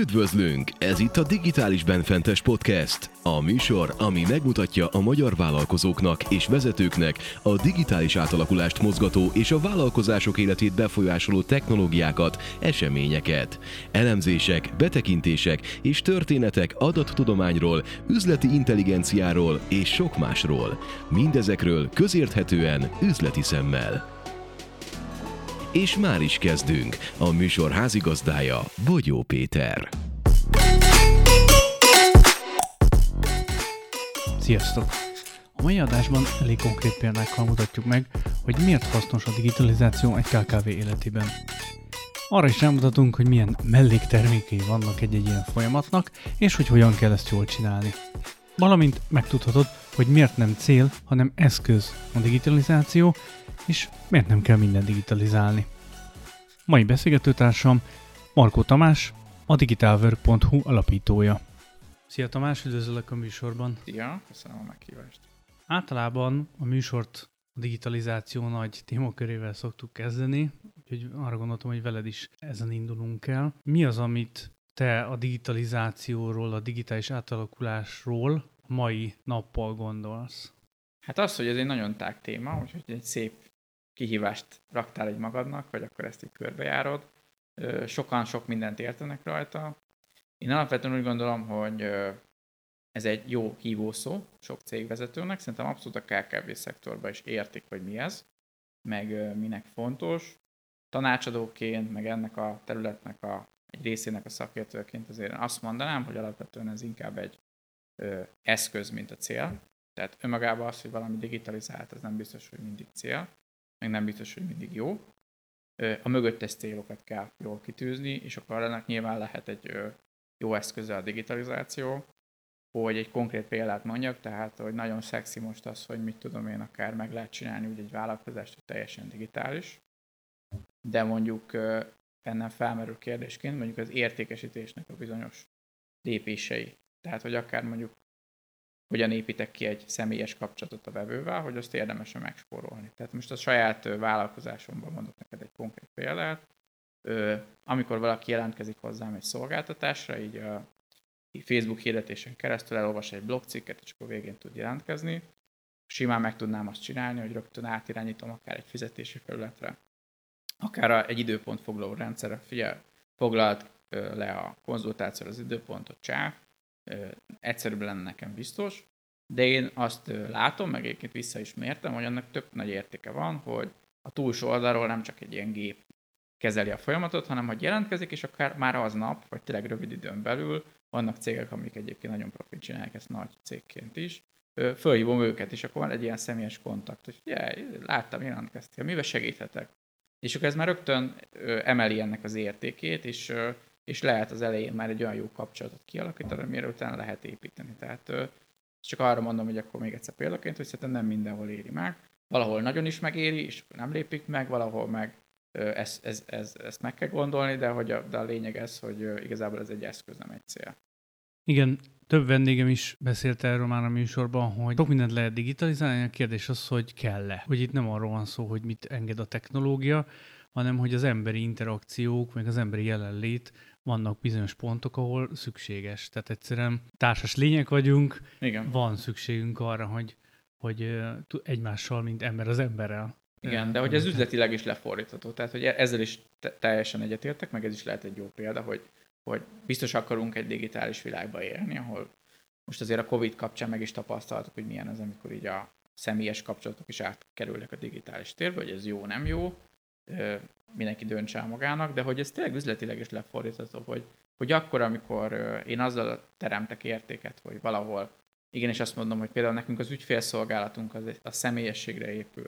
Üdvözlünk! Ez itt a Digitális Benfentes Podcast. A műsor, ami megmutatja a magyar vállalkozóknak és vezetőknek a digitális átalakulást mozgató és a vállalkozások életét befolyásoló technológiákat, eseményeket. Elemzések, betekintések és történetek adattudományról, üzleti intelligenciáról és sok másról. Mindezekről közérthetően, üzleti szemmel. És már is kezdünk. A műsor házigazdája Bogyó Péter. Sziasztok! A mai adásban elég konkrét példákkal mutatjuk meg, hogy miért hasznos a digitalizáció egy KKV életében. Arra is rámutatunk, hogy milyen melléktermékei vannak egy-egy ilyen folyamatnak, és hogy hogyan kell ezt jól csinálni. Valamint megtudhatod, hogy miért nem cél, hanem eszköz a digitalizáció, és miért nem kell minden digitalizálni. Mai beszélgetőtársam Markó Tamás, a digitalwork.hu alapítója. Szia Tamás, üdvözöllek a műsorban. Szia, köszönöm a meghívást. Általában a műsort a digitalizáció nagy témakörével szoktuk kezdeni, úgyhogy arra gondoltam, hogy veled is ezen indulunk el. Mi az, amit te a digitalizációról, a digitális átalakulásról mai nappal gondolsz? Hát az, hogy ez egy nagyon tág téma, úgyhogy egy szép kihívást raktál egy magadnak, vagy akkor ezt így körbejárod. Sokan sok mindent értenek rajta. Én alapvetően úgy gondolom, hogy ez egy jó hívószó sok cégvezetőnek, szerintem abszolút a KKV szektorban is értik, hogy mi ez, meg minek fontos. Tanácsadóként, meg ennek a területnek a, egy részének a szakértőként azért azt mondanám, hogy alapvetően ez inkább egy ö, eszköz, mint a cél. Tehát önmagában az, hogy valami digitalizált, ez nem biztos, hogy mindig cél meg nem biztos, hogy mindig jó. A mögöttes célokat kell jól kitűzni, és akkor ennek nyilván lehet egy jó eszköze a digitalizáció, hogy egy konkrét példát mondjak, tehát hogy nagyon szexi most az, hogy mit tudom én, akár meg lehet csinálni úgy egy vállalkozást, hogy teljesen digitális, de mondjuk bennem felmerül kérdésként mondjuk az értékesítésnek a bizonyos lépései. Tehát, hogy akár mondjuk hogyan építek ki egy személyes kapcsolatot a vevővel, hogy azt érdemes megspórolni. Tehát most a saját vállalkozásomban mondok neked egy konkrét példát. Amikor valaki jelentkezik hozzám egy szolgáltatásra, így a Facebook hirdetésen keresztül elolvas egy blogcikket, és akkor végén tud jelentkezni. Simán meg tudnám azt csinálni, hogy rögtön átirányítom akár egy fizetési felületre, akár egy időpont foglaló rendszerre. Figyelj, foglalt le a konzultációra az időpontot, csá, egyszerűbb lenne nekem biztos, de én azt látom, meg egyébként vissza is mértem, hogy annak több nagy értéke van, hogy a túlsó oldalról nem csak egy ilyen gép kezeli a folyamatot, hanem hogy jelentkezik, és akár már aznap, vagy tényleg rövid időn belül vannak cégek, amik egyébként nagyon profit csinálják ezt nagy cégként is. Fölhívom őket, és akkor van egy ilyen személyes kontakt, hogy ugye, láttam, jelentkeztél, mivel segíthetek? És akkor ez már rögtön emeli ennek az értékét, és és lehet az elején már egy olyan jó kapcsolatot kialakítani, amire utána lehet építeni. Tehát csak arra mondom, hogy akkor még egyszer példaként, hogy szerintem nem mindenhol éri meg. Valahol nagyon is megéri, és nem lépik meg, valahol meg ez, ez, ez, ezt meg kell gondolni, de, hogy a, de a lényeg ez, hogy igazából ez egy eszköz, nem egy cél. Igen, több vendégem is beszélt erről már a műsorban, hogy sok mindent lehet digitalizálni, a kérdés az, hogy kell-e. Hogy itt nem arról van szó, hogy mit enged a technológia, hanem hogy az emberi interakciók, meg az emberi jelenlét vannak bizonyos pontok, ahol szükséges. Tehát egyszerűen társas lények vagyunk, Igen. van szükségünk arra, hogy, hogy egymással, mint ember az emberrel. Igen, de hogy ez üzletileg is lefordítható. Tehát, hogy ezzel is teljesen egyetértek, meg ez is lehet egy jó példa, hogy, hogy biztos akarunk egy digitális világba élni, ahol most azért a Covid kapcsán meg is tapasztaltuk, hogy milyen az, amikor így a személyes kapcsolatok is átkerülnek a digitális térbe, hogy ez jó, nem jó mindenki döntse magának, de hogy ez tényleg üzletileg is lefordítható, hogy, hogy akkor, amikor én azzal teremtek értéket, hogy valahol, igenis azt mondom, hogy például nekünk az ügyfélszolgálatunk az a személyességre épül,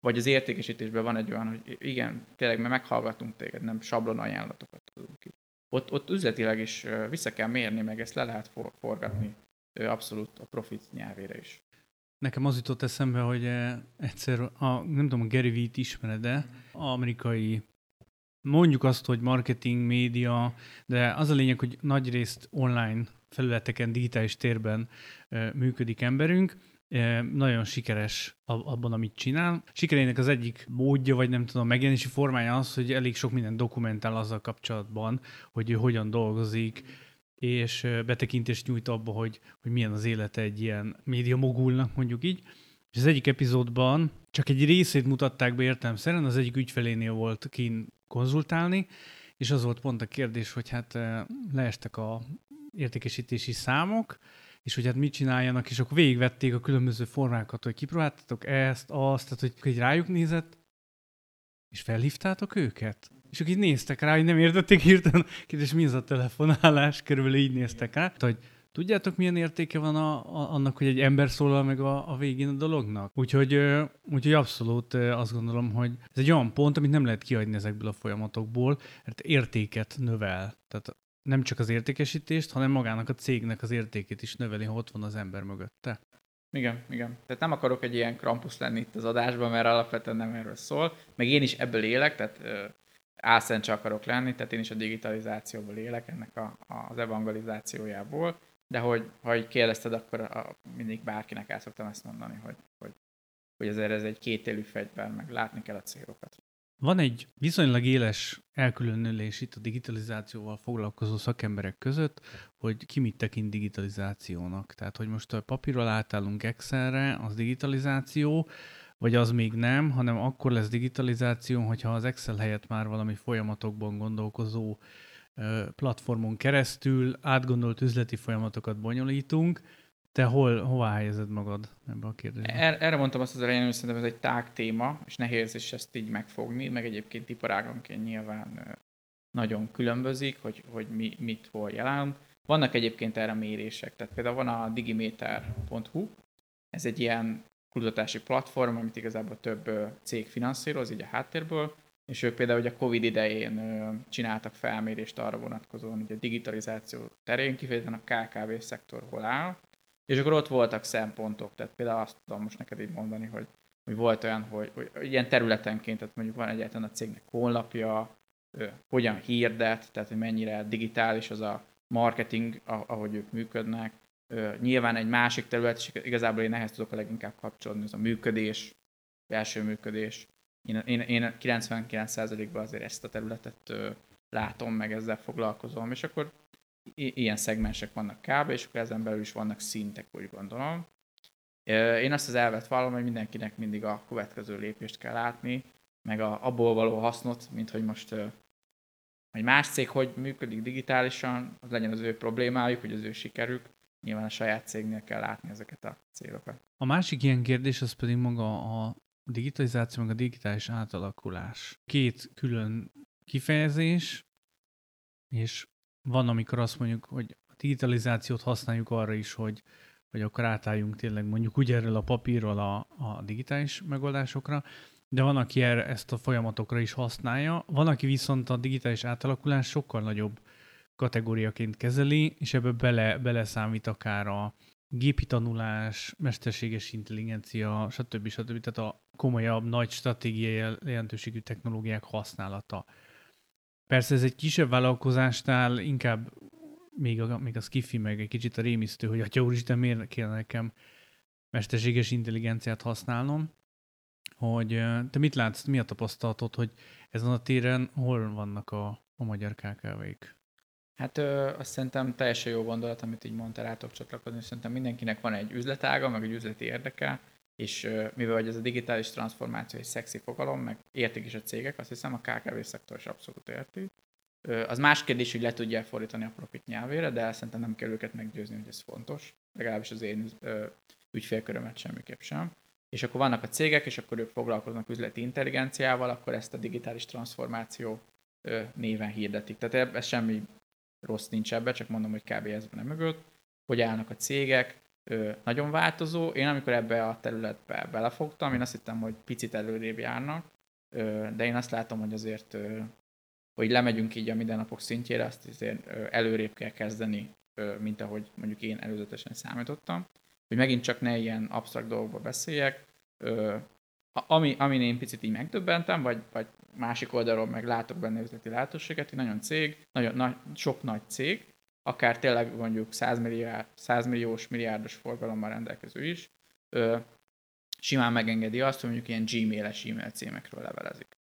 vagy az értékesítésben van egy olyan, hogy igen, tényleg mert meghallgatunk téged, nem sablon ajánlatokat tudunk ki. Ott, ott üzletileg is vissza kell mérni, meg ezt le lehet forgatni abszolút a profit nyelvére is. Nekem az jutott eszembe, hogy eh, egyszer, a, nem tudom, a Gary Vee-t ismered de amerikai, mondjuk azt, hogy marketing, média, de az a lényeg, hogy nagy részt online felületeken, digitális térben eh, működik emberünk, nagyon sikeres abban, amit csinál. Sikerének az egyik módja, vagy nem tudom, megjelenési formája az, hogy elég sok minden dokumentál azzal kapcsolatban, hogy ő hogyan dolgozik, és betekintést nyújt abba, hogy, hogy milyen az élete egy ilyen média mogulnak, mondjuk így. És az egyik epizódban csak egy részét mutatták be értelemszerűen, az egyik ügyfelénél volt kín konzultálni, és az volt pont a kérdés, hogy hát leestek a értékesítési számok, és hogy hát mit csináljanak, és akkor végigvették a különböző formákat, hogy kipróbáltatok ezt, azt, tehát hogy egy rájuk nézett, és felhívtátok őket? És akik néztek rá, hogy nem értették hirtelen, és mi az a telefonálás, körülbelül így néztek rá, hogy tudjátok, milyen értéke van a, a, annak, hogy egy ember szólal meg a, a végén a dolognak? Úgyhogy, úgyhogy abszolút azt gondolom, hogy ez egy olyan pont, amit nem lehet kiadni ezekből a folyamatokból, mert értéket növel. Tehát nem csak az értékesítést, hanem magának a cégnek az értékét is növeli, ha ott van az ember mögötte. Igen, igen. Tehát nem akarok egy ilyen krampusz lenni itt az adásban, mert alapvetően nem erről szól. Meg én is ebből élek, tehát álszent akarok lenni, tehát én is a digitalizációból élek, ennek a, az evangelizációjából. De hogy, ha így kérdezted, akkor a, mindig bárkinek el szoktam ezt mondani, hogy, hogy, hogy ezért ez egy kétélű fegyver, meg látni kell a célokat. Van egy viszonylag éles elkülönülés itt a digitalizációval foglalkozó szakemberek között, hogy ki mit tekint digitalizációnak. Tehát, hogy most a papírral átállunk Excelre, az digitalizáció, vagy az még nem, hanem akkor lesz digitalizáció, hogyha az Excel helyett már valami folyamatokban gondolkozó platformon keresztül átgondolt üzleti folyamatokat bonyolítunk, te hol, hová helyezed magad ebbe a kérdésbe? Er, erre mondtam azt az elején, hogy szerintem ez egy tág téma, és nehéz is ezt így megfogni, meg egyébként iparágonként nyilván nagyon különbözik, hogy, hogy mi, mit hol jelent. Vannak egyébként erre mérések, tehát például van a digimeter.hu, ez egy ilyen kutatási platform, amit igazából több cég finanszíroz, így a háttérből, és ők például hogy a Covid idején csináltak felmérést arra vonatkozóan, hogy a digitalizáció terén kifejezetten a KKV szektor hol áll, és akkor ott voltak szempontok, tehát például azt tudom most neked így mondani, hogy, hogy volt olyan, hogy, hogy ilyen területenként, tehát mondjuk van egyáltalán a cégnek honlapja, hogyan hirdet, tehát hogy mennyire digitális az a marketing, ahogy ők működnek. Nyilván egy másik terület, és igazából én ehhez tudok a leginkább kapcsolódni, az a működés, belső működés. Én, én, én 99%-ban azért ezt a területet látom, meg ezzel foglalkozom, és akkor ilyen szegmensek vannak kb. és akkor ezen belül is vannak szintek, úgy gondolom. Én azt az elvet vallom, hogy mindenkinek mindig a következő lépést kell látni, meg a, abból való hasznot, mint hogy most egy más cég hogy működik digitálisan, az legyen az ő problémájuk, hogy az ő sikerük. Nyilván a saját cégnél kell látni ezeket a célokat. A másik ilyen kérdés az pedig maga a digitalizáció, meg a digitális átalakulás. Két külön kifejezés, és van, amikor azt mondjuk, hogy a digitalizációt használjuk arra is, hogy, hogy akkor átálljunk tényleg mondjuk úgy erről a papírról a, a digitális megoldásokra, de van, aki erre, ezt a folyamatokra is használja, van, aki viszont a digitális átalakulás sokkal nagyobb kategóriaként kezeli, és ebbe bele, beleszámít akár a gépi tanulás, mesterséges intelligencia, stb. stb. Tehát a komolyabb, nagy stratégiai jelentőségű technológiák használata. Persze ez egy kisebb vállalkozásnál inkább még a, még a skifi meg egy kicsit a rémisztő, hogy atya úristen, miért kéne nekem mesterséges intelligenciát használnom, hogy te mit látsz, mi a tapasztalatod, hogy ezen a téren hol vannak a, a magyar KKV-k? Hát ö, azt szerintem teljesen jó gondolat, amit így mondtál, rátok csatlakozni. Szerintem mindenkinek van egy üzletága, meg egy üzleti érdeke, és mivel hogy ez a digitális transformáció egy szexi fogalom, meg értik is a cégek, azt hiszem a KKV szektor is abszolút érti. Az más kérdés, hogy le tudják fordítani a profit nyelvére, de szerintem nem kell őket meggyőzni, hogy ez fontos. Legalábbis az én ügyfélkörömet semmiképp sem. És akkor vannak a cégek, és akkor ők foglalkoznak üzleti intelligenciával, akkor ezt a digitális transformáció néven hirdetik. Tehát ez semmi rossz nincs ebbe, csak mondom, hogy kb. ez van mögött. Hogy állnak a cégek, nagyon változó. Én amikor ebbe a területbe belefogtam, én azt hittem, hogy picit előrébb járnak, de én azt látom, hogy azért, hogy lemegyünk így a mindennapok szintjére, azt azért előrébb kell kezdeni, mint ahogy mondjuk én előzetesen számítottam. Hogy megint csak ne ilyen absztrakt dolgokba beszéljek, ami, amin én picit így megdöbbentem, vagy, vagy másik oldalról meg látok benne üzleti lehetőséget, hogy nagyon cég, nagyon, na, sok nagy cég, akár tényleg mondjuk 100, milliárd, 100 milliós, milliárdos forgalommal rendelkező is, ö, simán megengedi azt, hogy mondjuk ilyen Gmail-es e-mail címekről levelezik.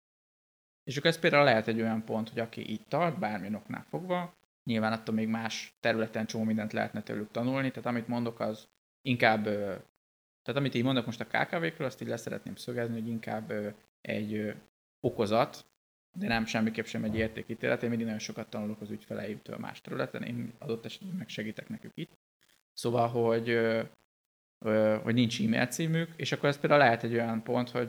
És akkor ez például lehet egy olyan pont, hogy aki így tart, bármilyen oknál fogva, nyilván attól még más területen csomó mindent lehetne tőlük tanulni, tehát amit mondok, az inkább, tehát amit így mondok most a KKV-kről, azt így leszeretném szögezni, hogy inkább egy okozat, de nem semmiképp sem egy értékítélet. Én mindig nagyon sokat tanulok az ügyfeleimtől más területen, én adott esetben meg segítek nekük itt. Szóval, hogy, hogy nincs e-mail címük, és akkor ez például lehet egy olyan pont, hogy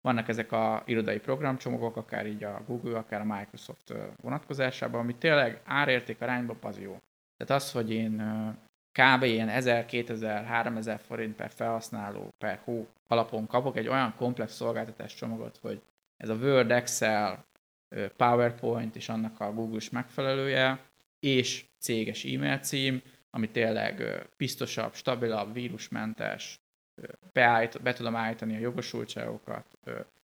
vannak ezek a irodai programcsomagok, akár így a Google, akár a Microsoft vonatkozásában, ami tényleg árérték arányban az jó. Tehát az, hogy én kb. ilyen 1000, 2000, 3000 forint per felhasználó per hó alapon kapok egy olyan komplex szolgáltatás csomagot, hogy ez a Word, Excel, PowerPoint és annak a Google-s megfelelője, és céges e-mail cím, ami tényleg biztosabb, stabilabb, vírusmentes, beállít, be tudom állítani a jogosultságokat,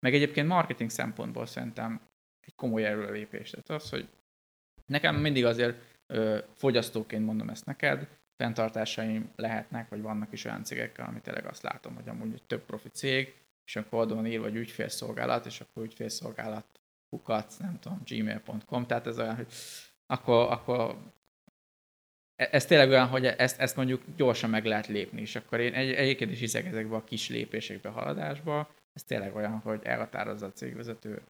meg egyébként marketing szempontból szerintem egy komoly erőlépés. Tehát az, hogy nekem mindig azért fogyasztóként mondom ezt neked, fenntartásaim lehetnek, vagy vannak is olyan cégekkel, amit tényleg azt látom, hogy amúgy egy több profi cég, és akkor oldalon van írva, hogy ügyfélszolgálat, és akkor ügyfélszolgálat kukat, nem tudom, gmail.com, tehát ez olyan, hogy akkor, akkor e, ez tényleg olyan, hogy ezt, ezt mondjuk gyorsan meg lehet lépni, és akkor én egy, egyébként is hiszek ezekbe a kis lépésekbe, haladásba, ez tényleg olyan, hogy elhatározza a cégvezető,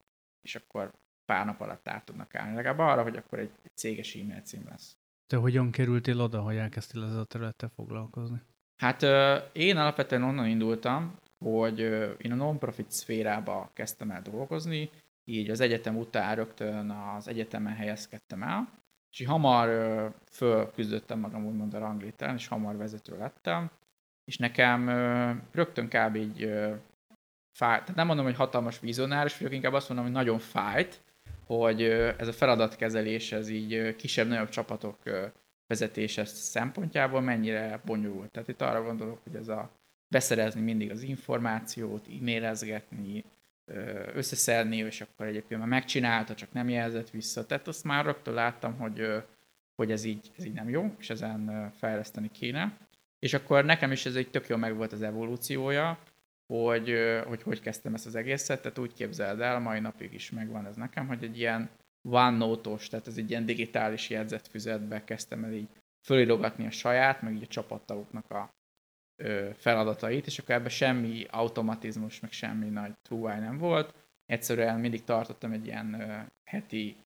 és akkor pár nap alatt át tudnak állni. Legalább arra, hogy akkor egy, egy céges e-mail cím lesz. Te hogyan kerültél oda, hogy elkezdtél ezzel a területtel foglalkozni? Hát én alapvetően onnan indultam, hogy én a non-profit szférába kezdtem el dolgozni, így az egyetem után rögtön az egyetemen helyezkedtem el, és így hamar fölküzdöttem magam úgymond a ranglételen, és hamar vezető lettem, és nekem rögtön kb. így fájt, tehát nem mondom, hogy hatalmas vizionáris vagyok, inkább azt mondom, hogy nagyon fájt, hogy ez a feladatkezelés, ez így kisebb-nagyobb csapatok vezetése szempontjából mennyire bonyolult. Tehát itt arra gondolok, hogy ez a beszerezni mindig az információt, e-mailezgetni, összeszedni, és akkor egyébként már megcsinálta, csak nem jelzett vissza. Tehát azt már rögtön láttam, hogy, hogy ez, így, ez így nem jó, és ezen fejleszteni kéne. És akkor nekem is ez egy tök jó meg volt az evolúciója, hogy, hogy hogy kezdtem ezt az egészet, tehát úgy képzeld el, mai napig is megvan ez nekem, hogy egy ilyen OneNote-os, tehát ez egy ilyen digitális jegyzetfüzetbe kezdtem el így fölirogatni a saját, meg így a csapattagoknak a feladatait, és akkor ebben semmi automatizmus, meg semmi nagy trúváj nem volt. Egyszerűen mindig tartottam egy ilyen heti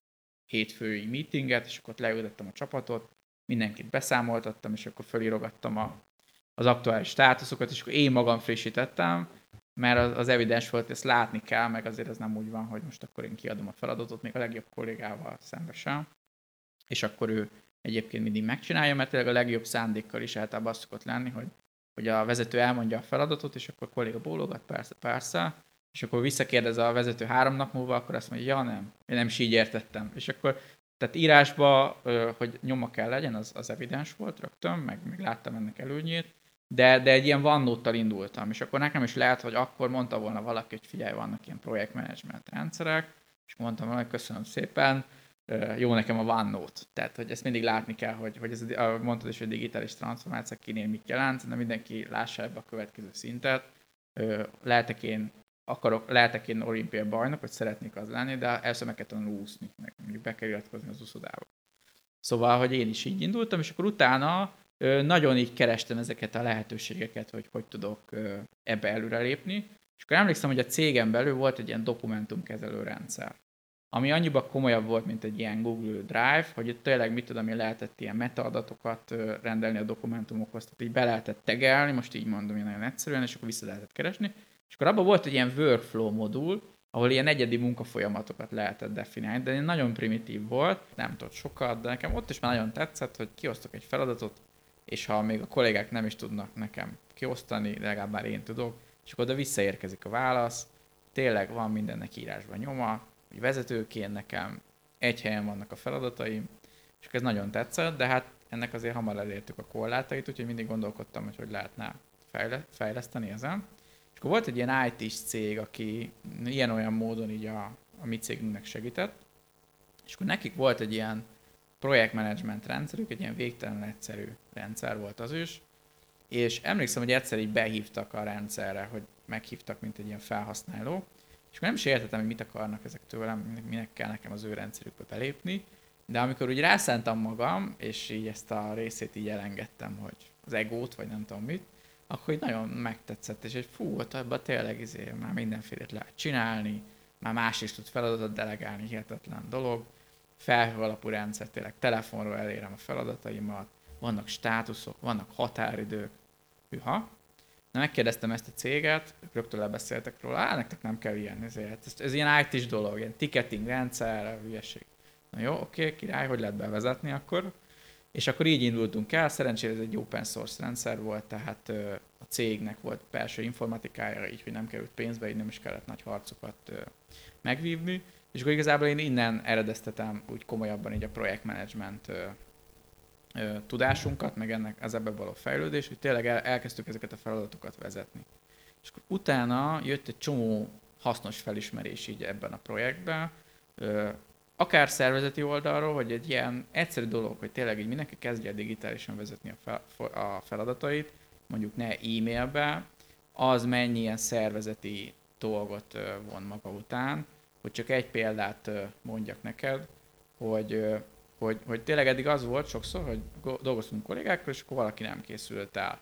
hétfői meetinget, és akkor ott leültettem a csapatot, mindenkit beszámoltattam, és akkor fölirogattam a, az aktuális státuszokat, és akkor én magam frissítettem, mert az, az evidens volt, ezt látni kell, meg azért ez nem úgy van, hogy most akkor én kiadom a feladatot, még a legjobb kollégával szembesen, és akkor ő egyébként mindig megcsinálja, mert tényleg a legjobb szándékkal is általában azt szokott lenni, hogy, hogy a vezető elmondja a feladatot, és akkor a kolléga bólogat, persze, persze, és akkor visszakérdez a vezető három nap múlva, akkor azt mondja, ja nem, én nem is így értettem. És akkor tehát írásba, hogy nyoma kell legyen, az, az evidens volt rögtön, meg, meg láttam ennek előnyét, de, de egy ilyen OneNote-tal indultam, és akkor nekem is lehet, hogy akkor mondta volna valaki, hogy figyelj, vannak ilyen projektmenedzsment rendszerek, és mondtam volna, hogy köszönöm szépen, jó nekem a OneNote. Tehát, hogy ezt mindig látni kell, hogy, hogy ez, mondtad is, hogy digitális transformáció kinél mit jelent, de mindenki lássa ebbe a következő szintet. Lehetek én akarok, lehetek én olimpiai bajnok, vagy szeretnék az lenni, de először meg kell tanulni úszni, meg mondjuk be kell iratkozni az úszodába. Szóval, hogy én is így indultam, és akkor utána nagyon így kerestem ezeket a lehetőségeket, hogy hogy tudok ebbe előrelépni. És akkor emlékszem, hogy a cégem belül volt egy ilyen dokumentumkezelő rendszer, ami annyiban komolyabb volt, mint egy ilyen Google Drive, hogy itt tényleg, mit tudom én, lehetett ilyen metaadatokat rendelni a dokumentumokhoz, tehát így be lehetett tegelni, most így mondom én nagyon egyszerűen, és akkor vissza lehetett keresni. És akkor abban volt egy ilyen workflow modul, ahol ilyen egyedi munkafolyamatokat lehetett definiálni, de nagyon primitív volt, nem tudott sokat, de nekem ott is már nagyon tetszett, hogy kiosztok egy feladatot, és ha még a kollégák nem is tudnak nekem kiosztani, legalább már én tudok, és akkor oda visszaérkezik a válasz, tényleg van mindennek írásban nyoma, hogy vezetőként nekem egy helyen vannak a feladataim, és ez nagyon tetszett, de hát ennek azért hamar elértük a korlátait, úgyhogy mindig gondolkodtam, hogy hogy lehetne fejleszteni ezen. És akkor volt egy ilyen IT-s cég, aki ilyen-olyan módon így a, a mi cégünknek segített, és akkor nekik volt egy ilyen projektmenedzsment rendszerük, egy ilyen végtelen egyszerű rendszer volt az is, és emlékszem, hogy egyszer így behívtak a rendszerre, hogy meghívtak, mint egy ilyen felhasználó, és akkor nem is értettem, hogy mit akarnak ezek tőlem, minek kell nekem az ő rendszerükbe belépni, de amikor úgy rászántam magam, és így ezt a részét így elengedtem, hogy az egót, vagy nem tudom mit, akkor így nagyon megtetszett, és egy fú, ott abban tényleg izé, már mindenfélét lehet csinálni, már más is tud feladatot delegálni, hihetetlen dolog. Felhő alapú rendszer, tényleg telefonról elérem a feladataimat, vannak státuszok, vannak határidők. Hűha. Megkérdeztem ezt a céget, rögtön lebeszéltek róla, á, nektek nem kell ilyen, ezért. Ez, ez ilyen IT-s dolog, ilyen ticketing rendszer, hülyeség. Na jó, oké, király, hogy lehet bevezetni akkor? És akkor így indultunk el, szerencsére ez egy open source rendszer volt, tehát a cégnek volt belső informatikája, így, hogy nem került pénzbe, így nem is kellett nagy harcokat megvívni. És akkor igazából én innen eredeztetem úgy komolyabban így a projektmenedzsment tudásunkat, meg ennek az ebbe való fejlődés, hogy tényleg el, elkezdtük ezeket a feladatokat vezetni. És akkor utána jött egy csomó hasznos felismerés így ebben a projektben, akár szervezeti oldalról, hogy egy ilyen egyszerű dolog, hogy tényleg így mindenki kezdje digitálisan vezetni a, fel, a feladatait, mondjuk ne e-mailbe, az mennyi ilyen szervezeti dolgot von maga után, hogy csak egy példát mondjak neked, hogy, hogy, hogy tényleg eddig az volt sokszor, hogy dolgoztunk kollégákkal, és akkor valaki nem készült el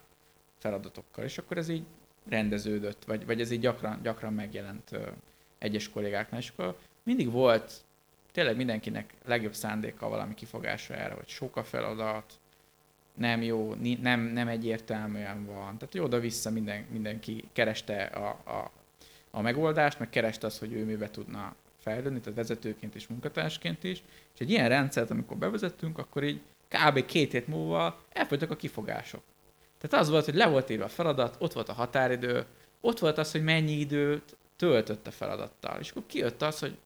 feladatokkal, és akkor ez így rendeződött, vagy, vagy ez így gyakran, gyakran megjelent egyes kollégáknál, és akkor mindig volt tényleg mindenkinek legjobb szándéka valami kifogása erre, hogy sok a feladat, nem jó, nem, nem egyértelműen van. Tehát oda-vissza minden, mindenki kereste a, a, a megoldást, meg kereste azt, hogy ő mibe tudna fejlődni, tehát vezetőként és munkatársként is. És egy ilyen rendszert, amikor bevezettünk, akkor így kb. két hét múlva elfogytak a kifogások. Tehát az volt, hogy le volt írva a feladat, ott volt a határidő, ott volt az, hogy mennyi időt töltött a feladattal. És akkor kijött az, hogy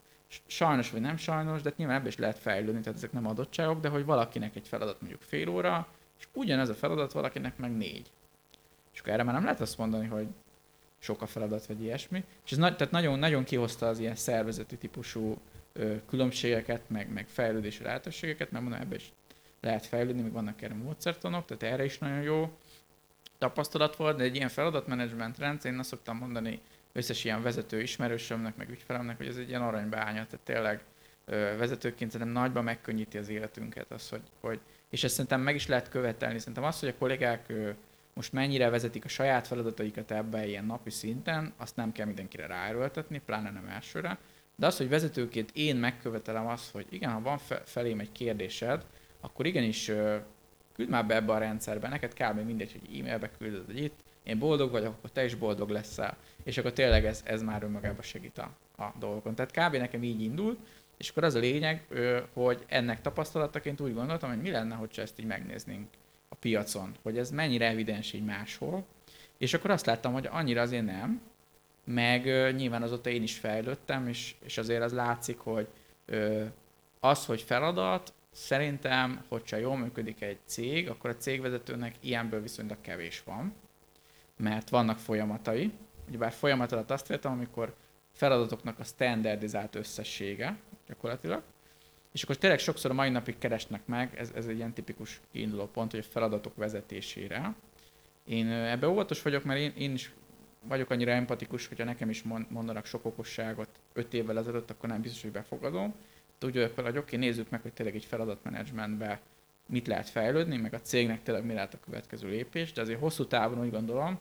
sajnos vagy nem sajnos, de nyilván ebbe is lehet fejlődni, tehát ezek nem adottságok, de hogy valakinek egy feladat mondjuk fél óra, és ugyanez a feladat valakinek meg négy. És akkor erre már nem lehet azt mondani, hogy sok a feladat, vagy ilyesmi. És ez na- tehát nagyon, nagyon kihozta az ilyen szervezeti típusú ö, különbségeket, meg, meg fejlődési lehetőségeket, mert mondom, ebbe is lehet fejlődni, meg vannak erre módszertanok, tehát erre is nagyon jó tapasztalat volt, de egy ilyen feladatmenedzsment rendszer, én azt szoktam mondani összes ilyen vezető ismerősömnek, meg ügyfelemnek, hogy ez egy ilyen aranybeánya, tehát tényleg ö, vezetőként szerintem nagyban megkönnyíti az életünket az, hogy, hogy és ezt szerintem meg is lehet követelni. Szerintem az, hogy a kollégák ö, most mennyire vezetik a saját feladataikat ebbe ilyen napi szinten, azt nem kell mindenkire ráerőltetni, pláne nem elsőre. De az, hogy vezetőként én megkövetelem azt, hogy igen, ha van felém egy kérdésed, akkor igenis küld már be ebbe a rendszerbe, neked kb. mindegy, hogy e-mailbe küldöd, hogy itt, én boldog vagyok, akkor te is boldog leszel. És akkor tényleg ez, ez már önmagában segít a, a dolgokon. Tehát kb. nekem így indult, és akkor az a lényeg, hogy ennek tapasztalataként úgy gondoltam, hogy mi lenne, hogyha ezt így megnéznénk a piacon, hogy ez mennyire evidens így máshol. És akkor azt láttam, hogy annyira azért nem, meg nyilván azóta én is fejlődtem, és, és azért az látszik, hogy az, hogy feladat, szerintem, hogyha jól működik egy cég, akkor a cégvezetőnek ilyenből viszonylag kevés van mert vannak folyamatai. Ugyebár folyamat alatt azt értem, amikor feladatoknak a standardizált összessége gyakorlatilag, és akkor tényleg sokszor a mai napig keresnek meg, ez, ez egy ilyen tipikus kiinduló pont, hogy a feladatok vezetésére. Én ebbe óvatos vagyok, mert én, én is vagyok annyira empatikus, hogyha nekem is mondanak sok okosságot öt évvel ezelőtt, akkor nem biztos, hogy befogadom. De úgy vagyok, hogy oké, nézzük meg, hogy tényleg egy feladatmenedzsmentbe mit lehet fejlődni, meg a cégnek tényleg mi lehet a következő lépés, de azért hosszú távon úgy gondolom,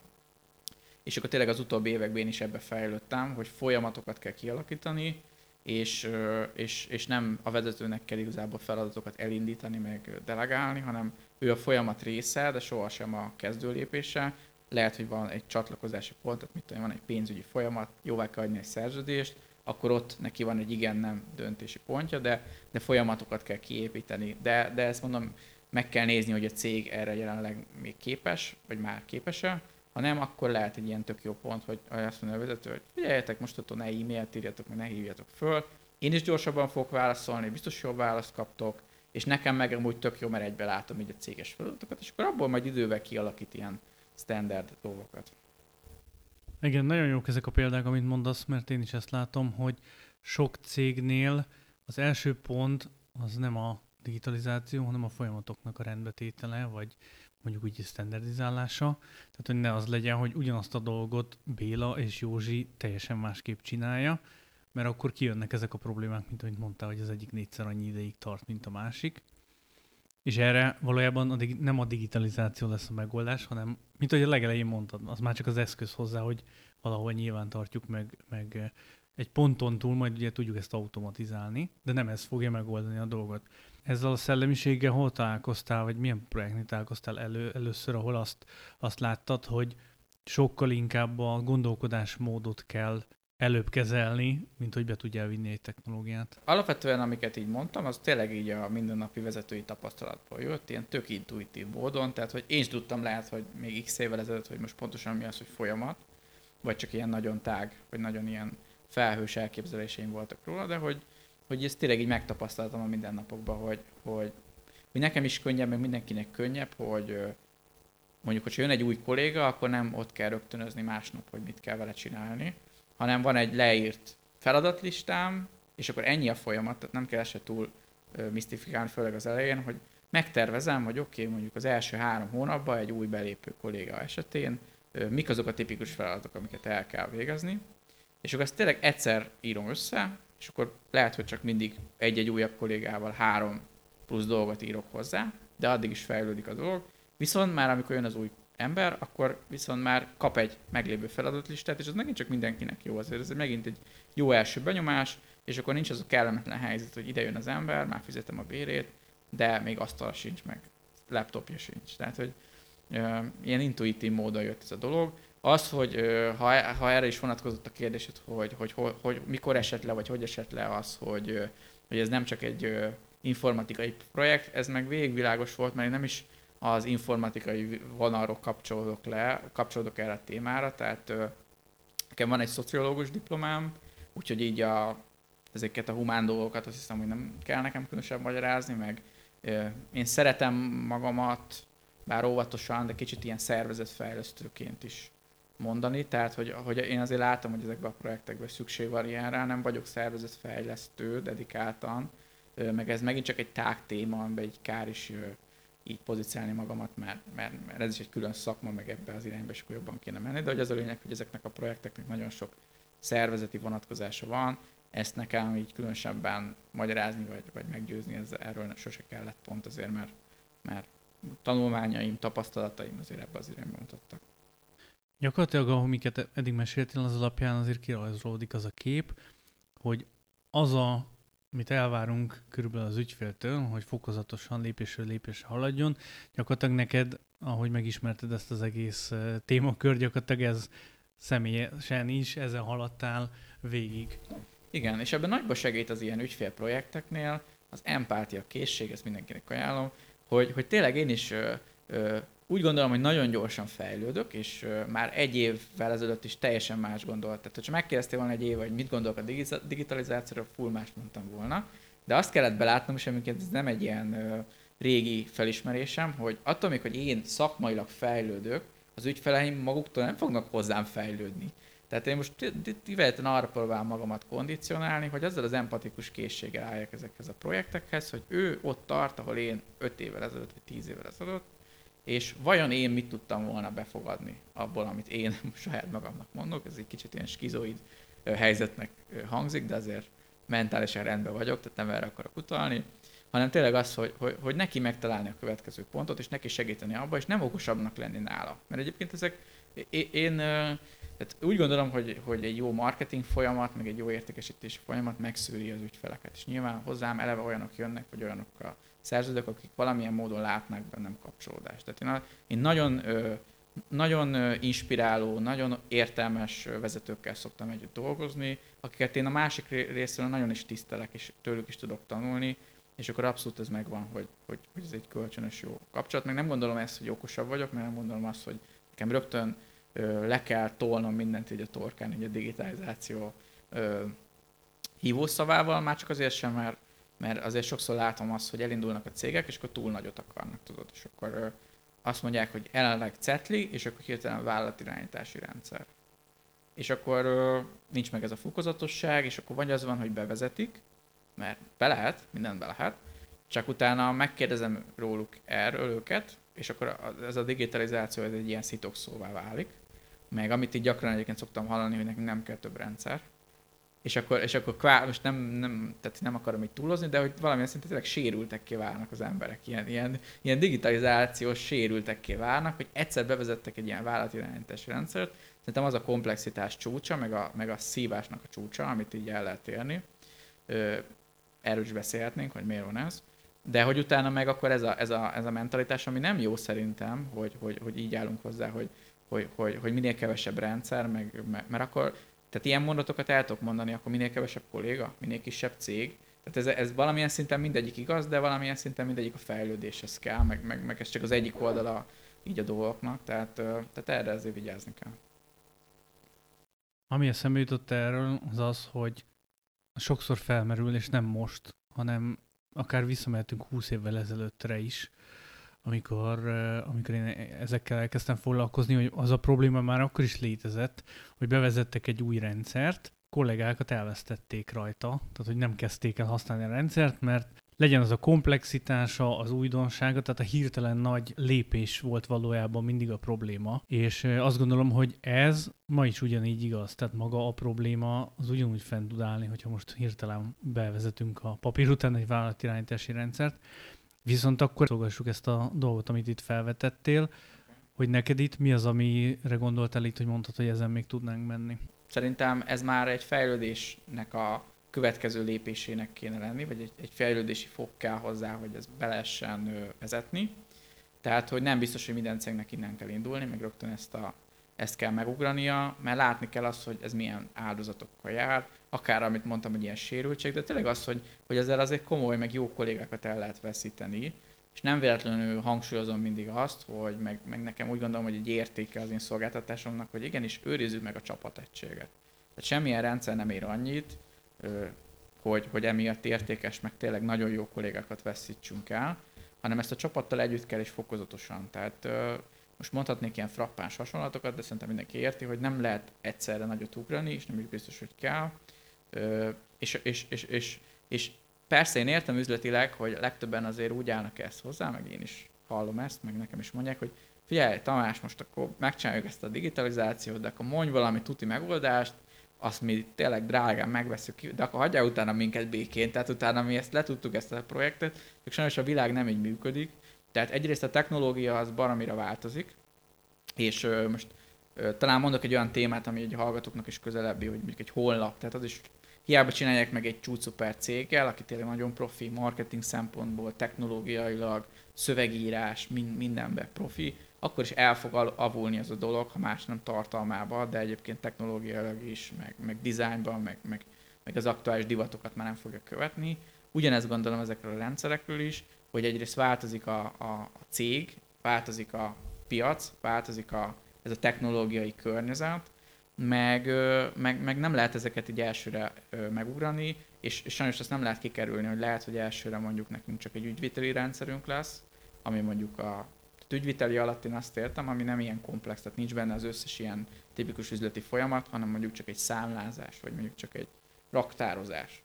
és akkor tényleg az utóbbi években is ebbe fejlődtem, hogy folyamatokat kell kialakítani, és, és, és nem a vezetőnek kell igazából feladatokat elindítani, meg delegálni, hanem ő a folyamat része, de sohasem a kezdő lépése. Lehet, hogy van egy csatlakozási pont, tehát mit tudom, van egy pénzügyi folyamat, jóvá kell adni egy szerződést, akkor ott neki van egy igen-nem döntési pontja, de, de folyamatokat kell kiépíteni. De, de ezt mondom, meg kell nézni, hogy a cég erre jelenleg még képes, vagy már képes-e, ha nem, akkor lehet egy ilyen tök jó pont, hogy azt mondja a vezető, hogy figyeljetek, most attól ne e-mailt írjatok, meg ne hívjatok föl. Én is gyorsabban fogok válaszolni, biztos jobb választ kaptok, és nekem meg amúgy tök jó, mert egybe látom így a céges feladatokat, és akkor abból majd idővel kialakít ilyen standard dolgokat. Igen, nagyon jók ezek a példák, amit mondasz, mert én is ezt látom, hogy sok cégnél az első pont az nem a digitalizáció, hanem a folyamatoknak a rendbetétele, vagy mondjuk úgy standardizálása. Tehát, hogy ne az legyen, hogy ugyanazt a dolgot Béla és Józsi teljesen másképp csinálja, mert akkor kijönnek ezek a problémák, mint ahogy mondtál, hogy az egyik négyszer annyi ideig tart, mint a másik. És erre valójában a digi- nem a digitalizáció lesz a megoldás, hanem, mint ahogy a legelején mondtad, az már csak az eszköz hozzá, hogy valahol nyilván tartjuk meg, meg egy ponton túl majd ugye tudjuk ezt automatizálni, de nem ez fogja megoldani a dolgot. Ezzel a szellemiséggel hol találkoztál, vagy milyen projektnél találkoztál elő, először, ahol azt, azt láttad, hogy sokkal inkább a gondolkodásmódot kell előbb kezelni, mint hogy be tudja vinni egy technológiát? Alapvetően, amiket így mondtam, az tényleg így a mindennapi vezetői tapasztalatból jött, ilyen tök intuitív módon, tehát hogy én is tudtam lehet, hogy még x évvel ezelőtt, hogy most pontosan mi az, hogy folyamat, vagy csak ilyen nagyon tág, vagy nagyon ilyen felhős elképzeléseim voltak róla, de hogy, hogy ezt tényleg így megtapasztaltam a mindennapokban, hogy, hogy, hogy nekem is könnyebb, meg mindenkinek könnyebb, hogy mondjuk, hogyha jön egy új kolléga, akkor nem ott kell rögtönözni másnap, hogy mit kell vele csinálni, hanem van egy leírt feladatlistám, és akkor ennyi a folyamat, tehát nem kell se túl misztifikálni, főleg az elején, hogy megtervezem, hogy oké, okay, mondjuk az első három hónapban egy új belépő kolléga esetén mik azok a tipikus feladatok, amiket el kell végezni, és akkor ezt tényleg egyszer írom össze, és akkor lehet, hogy csak mindig egy-egy újabb kollégával három plusz dolgot írok hozzá, de addig is fejlődik a dolog. Viszont már amikor jön az új ember, akkor viszont már kap egy meglévő feladatlistát, és az megint csak mindenkinek jó, azért ez megint egy jó első benyomás, és akkor nincs az a kellemetlen helyzet, hogy ide jön az ember, már fizetem a bérét, de még asztal sincs, meg laptopja sincs. Tehát, hogy ö, ilyen intuitív módon jött ez a dolog. Az, hogy ha, ha erre is vonatkozott a kérdésed, hogy, hogy, hogy, hogy mikor esett le, vagy hogy esett le az, hogy, hogy ez nem csak egy informatikai projekt, ez meg végigvilágos volt, mert nem is az informatikai vonalról kapcsolódok le, kapcsolódok erre a témára, tehát nekem van egy szociológus diplomám, úgyhogy így a, ezeket a humán dolgokat azt hiszem, hogy nem kell nekem különösebb magyarázni, meg én szeretem magamat, bár óvatosan, de kicsit ilyen szervezetfejlesztőként is mondani, tehát hogy, hogy én azért látom, hogy ezekben a projektekben szükség van ilyenre, nem vagyok szervezetfejlesztő dedikáltan, meg ez megint csak egy tág téma, amiben egy kár is így pozícionálni magamat, mert, mert, mert ez is egy külön szakma, meg ebbe az irányba is jobban kéne menni, de hogy az a lényeg, hogy ezeknek a projekteknek nagyon sok szervezeti vonatkozása van, ezt nekem így különösebben magyarázni, vagy, vagy meggyőzni, ez, erről sose kellett pont azért, mert, mert tanulmányaim, tapasztalataim azért ebbe az irányba mutattak. Gyakorlatilag, amiket eddig meséltél, az alapján azért kirajzolódik az a kép, hogy az a amit elvárunk körülbelül az ügyféltől, hogy fokozatosan lépésről lépésre haladjon, gyakorlatilag neked, ahogy megismerted ezt az egész témakör, gyakorlatilag ez személyesen is, ezen haladtál végig. Igen, és ebben nagyba segít az ilyen ügyfélprojekteknél az empátia készség, ezt mindenkinek ajánlom, hogy, hogy tényleg én is ö, ö, úgy gondolom, hogy nagyon gyorsan fejlődök, és már egy évvel ezelőtt is teljesen más gondolt. Tehát, ha megkérdeztél volna egy év, hogy mit gondolok a digitalizációról, full mást mondtam volna. De azt kellett belátnom, és amiként ez nem egy ilyen régi felismerésem, hogy attól még, hogy én szakmailag fejlődök, az ügyfeleim maguktól nem fognak hozzám fejlődni. Tehát én most kivehetően arra próbálom magamat kondicionálni, hogy azzal az empatikus készséggel álljak ezekhez a projektekhez, hogy ő ott tart, ahol én 5 évvel ezelőtt, vagy 10 évvel ezelőtt, és vajon én mit tudtam volna befogadni abból, amit én saját magamnak mondok, ez egy kicsit ilyen skizoid helyzetnek hangzik, de azért mentálisan rendben vagyok, tehát nem erre akarok utalni, hanem tényleg az, hogy, hogy, hogy neki megtalálni a következő pontot, és neki segíteni abba, és nem okosabbnak lenni nála. Mert egyébként ezek, én, én tehát úgy gondolom, hogy, hogy egy jó marketing folyamat, meg egy jó értékesítési folyamat megszűri az ügyfeleket. És nyilván hozzám eleve olyanok jönnek, vagy olyanokkal szerződők, akik valamilyen módon látnak bennem kapcsolódást. Tehát én, a, én nagyon, nagyon inspiráló, nagyon értelmes vezetőkkel szoktam együtt dolgozni, akiket én a másik részről nagyon is tisztelek, és tőlük is tudok tanulni, és akkor abszolút ez megvan, hogy, hogy, hogy ez egy kölcsönös jó kapcsolat. Meg nem gondolom ezt, hogy okosabb vagyok, mert nem gondolom azt, hogy nekem rögtön le kell tolnom mindent így a torkán, így a digitalizáció hívószavával, már csak azért sem, mert mert azért sokszor látom azt, hogy elindulnak a cégek, és akkor túl nagyot akarnak, tudod, és akkor azt mondják, hogy jelenleg cetli, és akkor hirtelen vállalatirányítási rendszer. És akkor nincs meg ez a fokozatosság, és akkor vagy az van, hogy bevezetik, mert be lehet, mindent be lehet, csak utána megkérdezem róluk erről őket, és akkor ez a digitalizáció ez egy ilyen szitokszóvá válik. Meg amit így gyakran egyébként szoktam hallani, hogy nekünk nem kell több rendszer. És akkor, és akkor kvá, most nem, nem, tehát nem akarom így túlozni, de hogy valamilyen szinten tényleg sérültek válnak az emberek. Ilyen, ilyen, ilyen digitalizációs sérültek válnak, hogy egyszer bevezettek egy ilyen vállalatirányítási rendszert. Szerintem az a komplexitás csúcsa, meg a, meg a szívásnak a csúcsa, amit így el lehet érni. Erről is beszélhetnénk, hogy miért van ez de hogy utána meg akkor ez a, ez a, ez a mentalitás, ami nem jó szerintem, hogy, hogy, hogy így állunk hozzá, hogy, hogy, hogy, hogy minél kevesebb rendszer, meg, mert akkor, tehát ilyen mondatokat el tudok mondani, akkor minél kevesebb kolléga, minél kisebb cég, tehát ez, ez valamilyen szinten mindegyik igaz, de valamilyen szinten mindegyik a fejlődéshez kell, meg, meg, meg ez csak az egyik oldala így a dolgoknak, tehát, tehát erre ezért vigyázni kell. Ami eszembe jutott erről, az az, hogy sokszor felmerül, és nem most, hanem akár visszamehetünk 20 évvel ezelőttre is, amikor, amikor én ezekkel elkezdtem foglalkozni, hogy az a probléma már akkor is létezett, hogy bevezettek egy új rendszert, kollégákat elvesztették rajta, tehát hogy nem kezdték el használni a rendszert, mert legyen az a komplexitása, az újdonsága, tehát a hirtelen nagy lépés volt valójában mindig a probléma, és azt gondolom, hogy ez ma is ugyanígy igaz, tehát maga a probléma az ugyanúgy fent tud állni, hogyha most hirtelen bevezetünk a papír után egy vállalatirányítási rendszert, viszont akkor szolgassuk ezt a dolgot, amit itt felvetettél, hogy neked itt mi az, amire gondoltál itt, hogy mondtad, hogy ezen még tudnánk menni? Szerintem ez már egy fejlődésnek a következő lépésének kéne lenni, vagy egy, egy fejlődési fok kell hozzá, hogy ez be lehessen vezetni. Tehát, hogy nem biztos, hogy minden cégnek innen kell indulni, meg rögtön ezt, a, ezt kell megugrania, mert látni kell azt, hogy ez milyen áldozatokkal jár, akár amit mondtam, hogy ilyen sérültség, de tényleg az, hogy, hogy ezzel azért komoly, meg jó kollégákat el lehet veszíteni, és nem véletlenül hangsúlyozom mindig azt, hogy meg, meg nekem úgy gondolom, hogy egy értéke az én szolgáltatásomnak, hogy igenis őrizzük meg a csapategységet. Tehát semmilyen rendszer nem ér annyit, hogy, hogy emiatt értékes, meg tényleg nagyon jó kollégákat veszítsünk el, hanem ezt a csapattal együtt kell és fokozatosan. Tehát most mondhatnék ilyen frappáns hasonlatokat, de szerintem mindenki érti, hogy nem lehet egyszerre nagyot ugrani, és nem is biztos, hogy kell. És, és, és, és, és persze én értem üzletileg, hogy legtöbben azért úgy állnak ezt hozzá, meg én is hallom ezt, meg nekem is mondják, hogy figyelj Tamás, most akkor megcsináljuk ezt a digitalizációt, de akkor mondj valami tuti megoldást, azt mi tényleg drágán megveszük, de akkor hagyja utána minket békén, tehát utána mi ezt letudtuk ezt a projektet, csak sajnos a világ nem így működik. Tehát egyrészt a technológia az baromira változik, és most talán mondok egy olyan témát, ami egy hallgatóknak is közelebbi, hogy mondjuk egy honlap, tehát az is hiába csinálják meg egy csúcsúper céggel, aki tényleg nagyon profi, marketing szempontból, technológiailag, szövegírás, mind, mindenben profi, akkor is el fog avulni ez a dolog, ha más nem tartalmába, de egyébként technológiailag is, meg, meg dizájnban, meg, meg, meg az aktuális divatokat már nem fogja követni. Ugyanezt gondolom ezekről a rendszerekről is, hogy egyrészt változik a, a, a cég, változik a piac, változik a, ez a technológiai környezet, meg, meg, meg nem lehet ezeket így elsőre megugrani, és, és sajnos azt nem lehet kikerülni, hogy lehet, hogy elsőre mondjuk nekünk csak egy ügyviteli rendszerünk lesz, ami mondjuk a ügyviteli alatt én azt értem, ami nem ilyen komplex, tehát nincs benne az összes ilyen tipikus üzleti folyamat, hanem mondjuk csak egy számlázás, vagy mondjuk csak egy raktározás.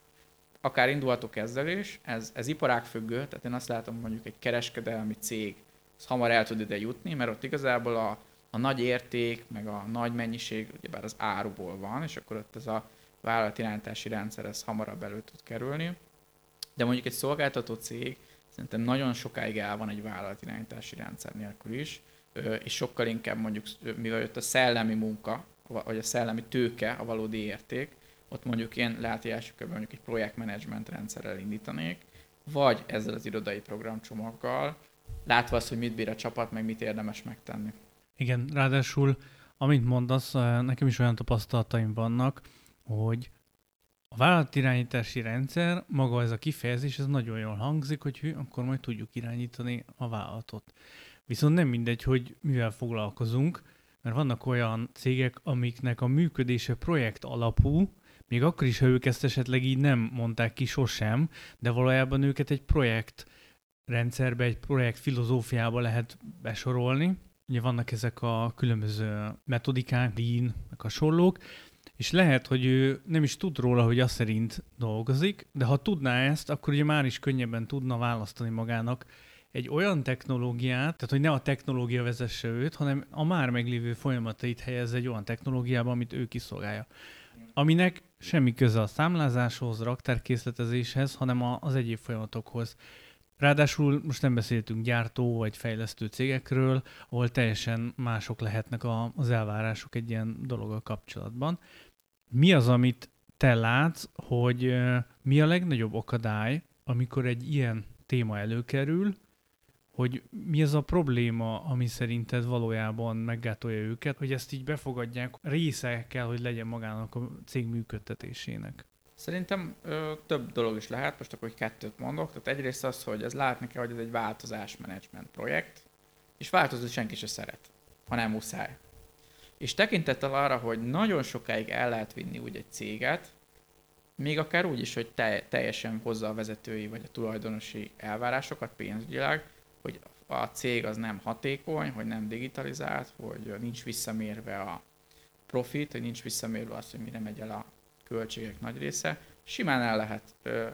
Akár indulhatok ezzel is, ez, ez iparágfüggő, tehát én azt látom, mondjuk egy kereskedelmi cég, az hamar el tud ide jutni, mert ott igazából a, a nagy érték, meg a nagy mennyiség, ugyebár az áruból van, és akkor ott ez a vállalatirányítási rendszer ez hamarabb elő tud kerülni. De mondjuk egy szolgáltató cég, szerintem nagyon sokáig el van egy vállalatirányítási rendszer nélkül is, és sokkal inkább mondjuk, mivel jött a szellemi munka, vagy a szellemi tőke a valódi érték, ott mondjuk én lehet, hogy mondjuk egy projektmenedzsment rendszerrel indítanék, vagy ezzel az irodai programcsomaggal, látva azt, hogy mit bír a csapat, meg mit érdemes megtenni. Igen, ráadásul, amint mondasz, nekem is olyan tapasztalataim vannak, hogy a vállalatirányítási rendszer, maga ez a kifejezés, ez nagyon jól hangzik, hogy hű, akkor majd tudjuk irányítani a vállalatot. Viszont nem mindegy, hogy mivel foglalkozunk, mert vannak olyan cégek, amiknek a működése projekt alapú, még akkor is, ha ők ezt esetleg így nem mondták ki sosem, de valójában őket egy projekt rendszerbe, egy projekt filozófiába lehet besorolni. Ugye vannak ezek a különböző metodikák, lean, meg hasonlók, és lehet, hogy ő nem is tud róla, hogy azt szerint dolgozik, de ha tudná ezt, akkor ugye már is könnyebben tudna választani magának egy olyan technológiát, tehát hogy ne a technológia vezesse őt, hanem a már meglévő folyamatait helyez egy olyan technológiába, amit ő kiszolgálja. Aminek semmi köze a számlázáshoz, raktárkészletezéshez, hanem az egyéb folyamatokhoz. Ráadásul most nem beszéltünk gyártó vagy fejlesztő cégekről, ahol teljesen mások lehetnek az elvárások egy ilyen dologgal kapcsolatban. Mi az, amit te látsz, hogy mi a legnagyobb akadály, amikor egy ilyen téma előkerül, hogy mi az a probléma, ami szerinted valójában meggátolja őket, hogy ezt így befogadják, része kell, hogy legyen magának a cég működtetésének. Szerintem ö, több dolog is lehet, most akkor hogy kettőt mondok. Tehát egyrészt az, hogy ez látni kell, hogy ez egy változásmenedzsment projekt, és változni senki se szeret, ha nem muszáj. És tekintettel arra, hogy nagyon sokáig el lehet vinni úgy egy céget, még akár úgy is, hogy te, teljesen hozza a vezetői vagy a tulajdonosi elvárásokat pénzügyileg, hogy a cég az nem hatékony, hogy nem digitalizált, hogy nincs visszamérve a profit, hogy nincs visszamérve az, hogy mire megy el a költségek nagy része, simán el lehet ö,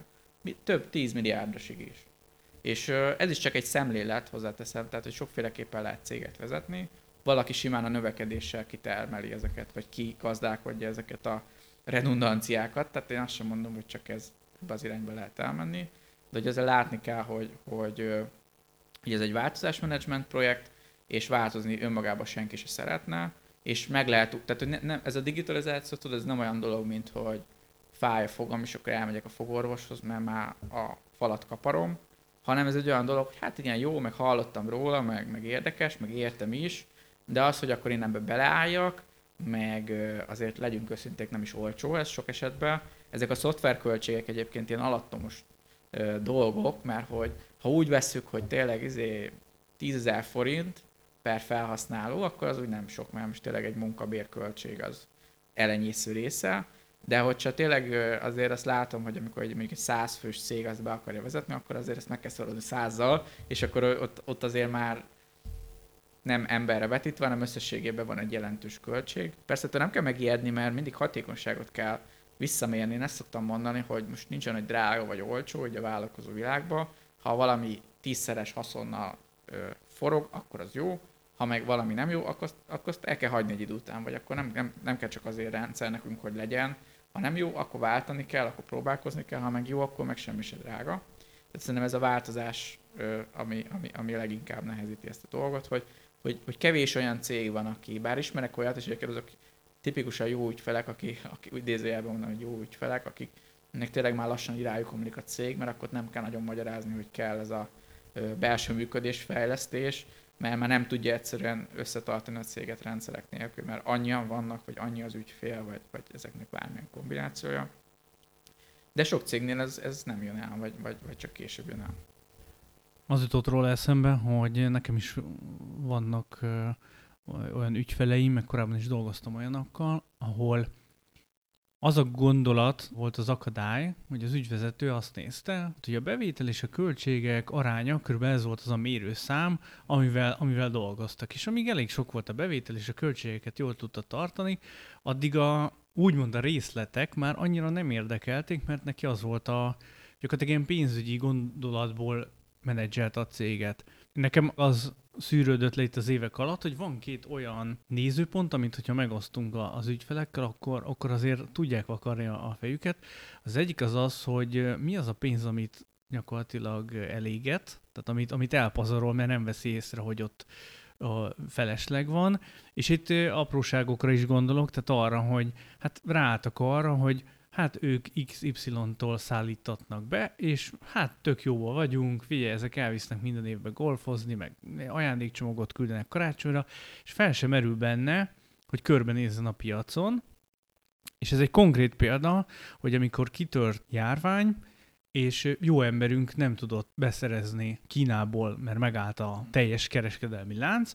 több 10 milliárdosig is. És ö, ez is csak egy szemlélet, hozzáteszem, tehát hogy sokféleképpen lehet céget vezetni. Valaki simán a növekedéssel kitermeli ezeket, vagy kigazdálkodja ezeket a redundanciákat, tehát én azt sem mondom, hogy csak ez ebbe az irányba lehet elmenni, de hogy ezzel látni kell, hogy, hogy, hogy ez egy változásmenedzsment projekt, és változni önmagában senki se szeretne, és meg lehet, tehát hogy ne, ne, ez a digitalizáció, tudod, ez nem olyan dolog, mint hogy fáj a fogam, és akkor elmegyek a fogorvoshoz, mert már a falat kaparom, hanem ez egy olyan dolog, hogy hát igen, jó, meg hallottam róla, meg, meg érdekes, meg értem is, de az, hogy akkor én ebbe beleálljak, meg azért legyünk őszinték, nem is olcsó ez sok esetben. Ezek a szoftverköltségek egyébként ilyen alattomos dolgok, mert hogy ha úgy vesszük, hogy tényleg izé 10 forint, per felhasználó, akkor az úgy nem sok, mert most tényleg egy munkabérköltség az elenyésző része, de hogyha tényleg azért azt látom, hogy amikor egy, mondjuk egy százfős cég azt be akarja vezetni, akkor azért ezt meg kell szorozni százzal, és akkor ott, ott azért már nem emberre vetítve, hanem összességében van egy jelentős költség. Persze te nem kell megijedni, mert mindig hatékonyságot kell visszamérni. Én ezt szoktam mondani, hogy most nincsen egy drága vagy olcsó, hogy a vállalkozó világban, ha valami tízszeres haszonnal ö, forog, akkor az jó, ha meg valami nem jó, akkor akkor azt el kell hagyni egy idő után, vagy akkor nem, nem, nem kell csak azért rendszer nekünk, hogy legyen. Ha nem jó, akkor váltani kell, akkor próbálkozni kell, ha meg jó, akkor meg semmi se drága. Tehát szerintem ez a változás, ami, ami, ami leginkább nehezíti ezt a dolgot, hogy, hogy, hogy kevés olyan cég van, aki, bár ismerek olyat, és egyébként azok tipikusan jó ügyfelek, akik, akik idézőjelben mondom, hogy jó ügyfelek, akik ennek tényleg már lassan irányú kommunik a cég, mert akkor nem kell nagyon magyarázni, hogy kell ez a belső működés, fejlesztés, mert már nem tudja egyszerűen összetartani a céget rendszerek nélkül, mert annyian vannak, vagy annyi az ügyfél, vagy, vagy ezeknek bármilyen kombinációja. De sok cégnél ez, ez nem jön el, vagy, vagy, vagy csak később jön el. Az jutott róla eszembe, hogy nekem is vannak olyan ügyfeleim, meg korábban is dolgoztam olyanokkal, ahol az a gondolat volt az akadály, hogy az ügyvezető azt nézte, hogy a bevétel és a költségek aránya körülbelül ez volt az a mérőszám, amivel, amivel dolgoztak. És amíg elég sok volt a bevétel és a költségeket jól tudta tartani, addig a úgymond a részletek már annyira nem érdekelték, mert neki az volt a gyakorlatilag ilyen pénzügyi gondolatból menedzselt a céget. Nekem az szűrődött le itt az évek alatt, hogy van két olyan nézőpont, amit hogyha megosztunk az ügyfelekkel, akkor, akkor azért tudják vakarni a fejüket. Az egyik az az, hogy mi az a pénz, amit gyakorlatilag eléget, tehát amit, amit elpazarol, mert nem veszi észre, hogy ott a felesleg van, és itt apróságokra is gondolok, tehát arra, hogy hát ráálltak arra, hogy hát ők XY-tól szállítatnak be, és hát tök jóval vagyunk, figyelj, ezek elvisznek minden évben golfozni, meg ajándékcsomagot küldenek karácsonyra, és fel sem merül benne, hogy körbenézzen a piacon, és ez egy konkrét példa, hogy amikor kitört járvány, és jó emberünk nem tudott beszerezni Kínából, mert megállt a teljes kereskedelmi lánc,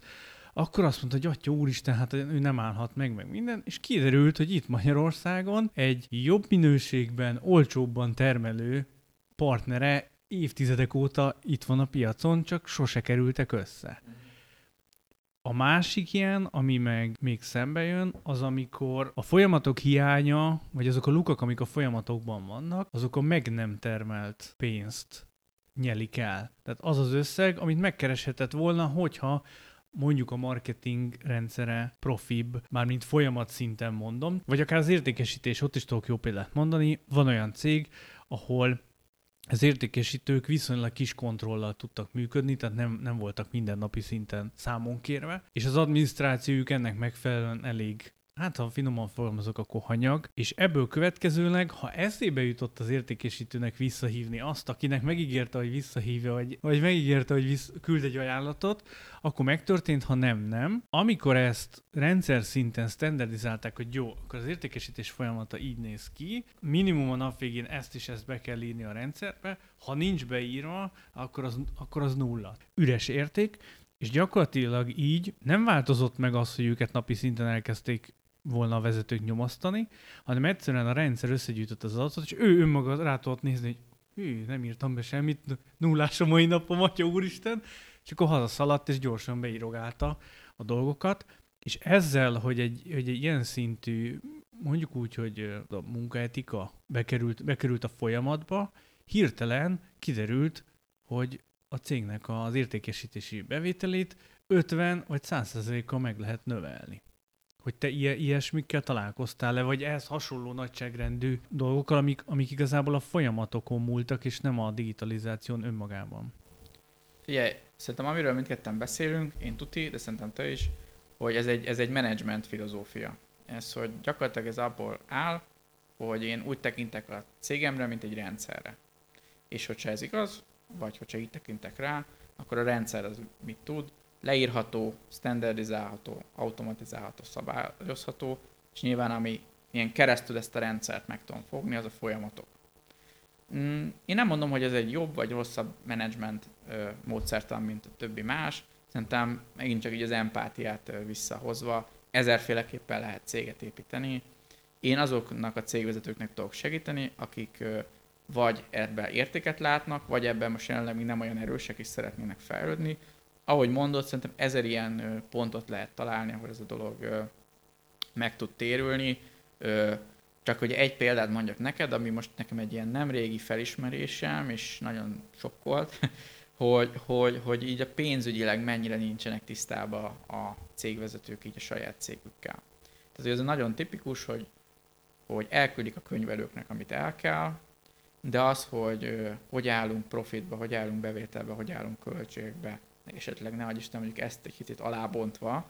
akkor azt mondta, hogy atya úristen, hát ő nem állhat meg, meg minden, és kiderült, hogy itt Magyarországon egy jobb minőségben, olcsóbban termelő partnere évtizedek óta itt van a piacon, csak sose kerültek össze. A másik ilyen, ami meg még szembe jön, az amikor a folyamatok hiánya, vagy azok a lukak, amik a folyamatokban vannak, azok a meg nem termelt pénzt nyelik el. Tehát az az összeg, amit megkereshetett volna, hogyha mondjuk a marketing rendszere profibb, mármint folyamat szinten mondom, vagy akár az értékesítés, ott is tudok jó példát mondani, van olyan cég, ahol az értékesítők viszonylag kis kontrollal tudtak működni, tehát nem, nem voltak mindennapi szinten számon kérve, és az adminisztrációjuk ennek megfelelően elég hát ha finoman fogalmazok, akkor hanyag, és ebből következőleg, ha eszébe jutott az értékesítőnek visszahívni azt, akinek megígérte, hogy visszahívja, vagy, vagy megígérte, hogy vissz, küld egy ajánlatot, akkor megtörtént, ha nem, nem. Amikor ezt rendszer szinten standardizálták, hogy jó, akkor az értékesítés folyamata így néz ki, minimum a nap végén ezt is ezt be kell írni a rendszerbe, ha nincs beírva, akkor az, akkor az nulla. Üres érték, és gyakorlatilag így nem változott meg az, hogy őket napi szinten elkezdték volna a vezetők nyomasztani, hanem egyszerűen a rendszer összegyűjtött az adatot, és ő önmaga rá tudott nézni, hogy hű, nem írtam be semmit, nullás a mai napom, atya úristen, és akkor hazaszaladt, és gyorsan beírogálta a dolgokat, és ezzel, hogy egy, hogy egy ilyen szintű, mondjuk úgy, hogy a munkaetika bekerült, bekerült a folyamatba, hirtelen kiderült, hogy a cégnek az értékesítési bevételét 50 vagy 100%-kal meg lehet növelni hogy te ilyesmikkel találkoztál-e, vagy ehhez hasonló nagyságrendű dolgokkal, amik, amik igazából a folyamatokon múltak, és nem a digitalizáción önmagában? Figyelj, szerintem amiről mindketten beszélünk, én tuti, de szerintem te is, hogy ez egy, ez egy menedzsment filozófia. Ez, hogy gyakorlatilag ez abból áll, hogy én úgy tekintek a cégemre, mint egy rendszerre. És hogyha ez igaz, vagy hogyha így tekintek rá, akkor a rendszer az mit tud, leírható, standardizálható, automatizálható, szabályozható, és nyilván ami ilyen keresztül ezt a rendszert meg tudom fogni, az a folyamatok. Mm, én nem mondom, hogy ez egy jobb vagy rosszabb menedzsment módszertan, mint a többi más. Szerintem megint csak így az empátiát visszahozva, ezerféleképpen lehet céget építeni. Én azoknak a cégvezetőknek tudok segíteni, akik vagy ebben értéket látnak, vagy ebben most jelenleg még nem olyan erősek és szeretnének fejlődni, ahogy mondott, szerintem ezer ilyen pontot lehet találni, ahol ez a dolog meg tud térülni. Csak hogy egy példát mondjak neked, ami most nekem egy ilyen nem régi felismerésem, és nagyon sokkolt, hogy, hogy, hogy így a pénzügyileg mennyire nincsenek tisztában a cégvezetők így a saját cégükkel. Tehát ez nagyon tipikus, hogy, hogy elküldik a könyvelőknek, amit el kell, de az, hogy hogy állunk profitba, hogy állunk bevételbe, hogy állunk költségbe, esetleg ne Isten mondjuk ezt egy kicsit alábontva,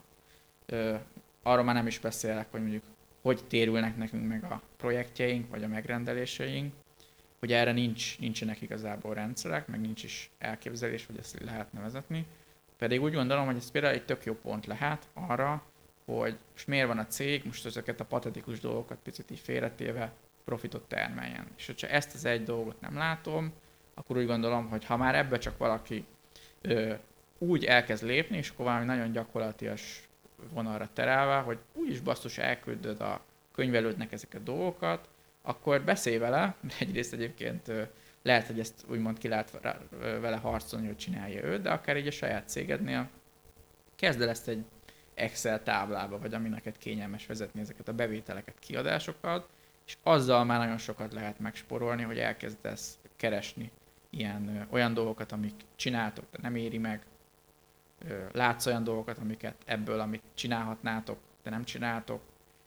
ö, arról már nem is beszélek, hogy mondjuk hogy térülnek nekünk meg a projektjeink, vagy a megrendeléseink, hogy erre nincs, nincsenek igazából rendszerek, meg nincs is elképzelés, hogy ezt lehetne vezetni. Pedig úgy gondolom, hogy ez például egy tök jó pont lehet arra, hogy most miért van a cég, most ezeket a patetikus dolgokat picit így félretéve profitot termeljen. És hogyha ezt az egy dolgot nem látom, akkor úgy gondolom, hogy ha már ebbe csak valaki ö, úgy elkezd lépni, és akkor valami nagyon gyakorlatias vonalra terelve, hogy úgyis basszus elküldöd a könyvelődnek ezeket a dolgokat, akkor beszélj vele, egyrészt egyébként lehet, hogy ezt úgymond ki lehet vele harcolni, hogy csinálja ő, de akár így a saját cégednél kezd el ezt egy Excel táblába, vagy ami neked kényelmes vezetni ezeket a bevételeket, kiadásokat, és azzal már nagyon sokat lehet megsporolni, hogy elkezdesz keresni ilyen olyan dolgokat, amik csináltok, de nem éri meg, látsz olyan dolgokat, amiket ebből, amit csinálhatnátok, de nem csináltok,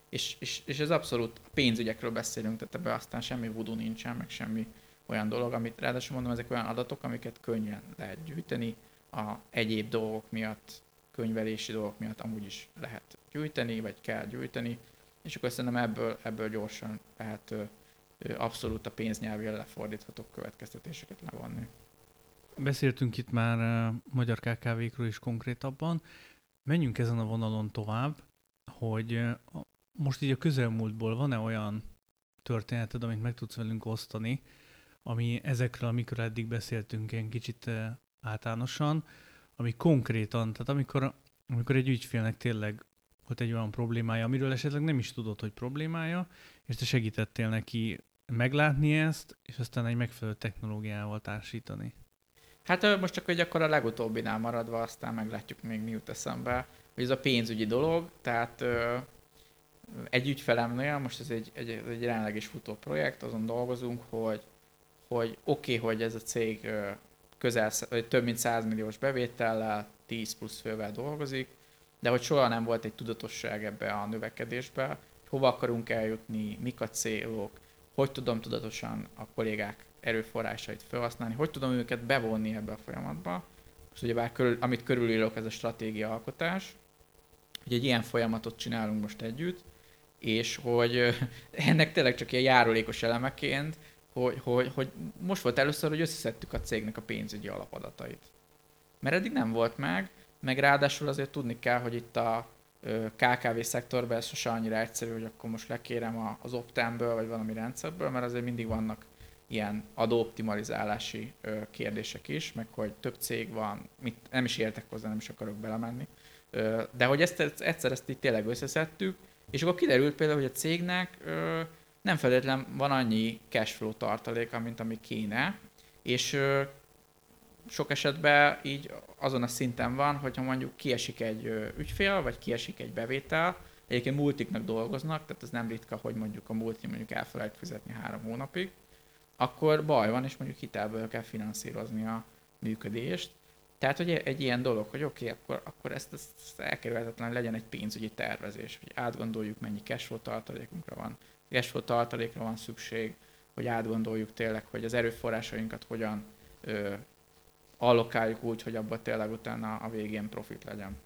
és, és, és ez abszolút pénzügyekről beszélünk, tehát ebben aztán semmi voodoo nincsen, meg semmi olyan dolog, amit ráadásul mondom, ezek olyan adatok, amiket könnyen lehet gyűjteni, a egyéb dolgok miatt, könyvelési dolgok miatt amúgy is lehet gyűjteni, vagy kell gyűjteni, és akkor szerintem ebből, ebből gyorsan lehet abszolút a pénznyelvére lefordítható következtetéseket levonni. Beszéltünk itt már uh, magyar KKV-król is konkrétabban. Menjünk ezen a vonalon tovább, hogy uh, most így a közelmúltból van-e olyan történeted, amit meg tudsz velünk osztani, ami ezekről, amikor eddig beszéltünk ilyen kicsit uh, általánosan, ami konkrétan, tehát amikor, amikor egy ügyfélnek tényleg volt egy olyan problémája, amiről esetleg nem is tudod, hogy problémája, és te segítettél neki meglátni ezt, és aztán egy megfelelő technológiával társítani. Hát most csak hogy akkor a legutóbbinál maradva, aztán meglátjuk még mi jut eszembe, hogy ez a pénzügyi dolog, tehát egy ügyfelemnél, most ez egy, egy, egy jelenleg is futó projekt, azon dolgozunk, hogy, hogy oké, okay, hogy ez a cég közel, több mint 100 milliós bevétellel, 10 plusz fővel dolgozik, de hogy soha nem volt egy tudatosság ebbe a növekedésbe, hova akarunk eljutni, mik a célok, hogy tudom tudatosan a kollégák erőforrásait felhasználni, hogy tudom őket bevonni ebbe a folyamatba. Most ugyebár körül, amit körülírok, ez a stratégia alkotás, hogy egy ilyen folyamatot csinálunk most együtt, és hogy ennek tényleg csak ilyen járulékos elemeként, hogy, hogy, hogy most volt először, hogy összeszedtük a cégnek a pénzügyi alapadatait. Mert eddig nem volt meg, meg ráadásul azért tudni kell, hogy itt a KKV szektorban ez sose annyira egyszerű, hogy akkor most lekérem az Optemből, vagy valami rendszerből, mert azért mindig vannak ilyen adóoptimalizálási kérdések is, meg hogy több cég van, mit, nem is értek hozzá, nem is akarok belemenni. De hogy ezt, egyszer ezt így tényleg összeszedtük, és akkor kiderült például, hogy a cégnek nem feltétlenül van annyi cashflow tartaléka, mint ami kéne, és sok esetben így azon a szinten van, hogyha mondjuk kiesik egy ügyfél, vagy kiesik egy bevétel, egyébként multiknak dolgoznak, tehát ez nem ritka, hogy mondjuk a multi mondjuk elfelejt fizetni három hónapig, akkor baj van, és mondjuk hitelből kell finanszírozni a működést. Tehát, hogy egy ilyen dolog, hogy oké, okay, akkor, akkor ezt, ezt elkerülhetetlen legyen egy pénzügyi tervezés, hogy átgondoljuk, mennyi cashflow tartalékunkra van, cashflow tartalékra van szükség, hogy átgondoljuk tényleg, hogy az erőforrásainkat hogyan ö, allokáljuk úgy, hogy abban tényleg utána a végén profit legyen.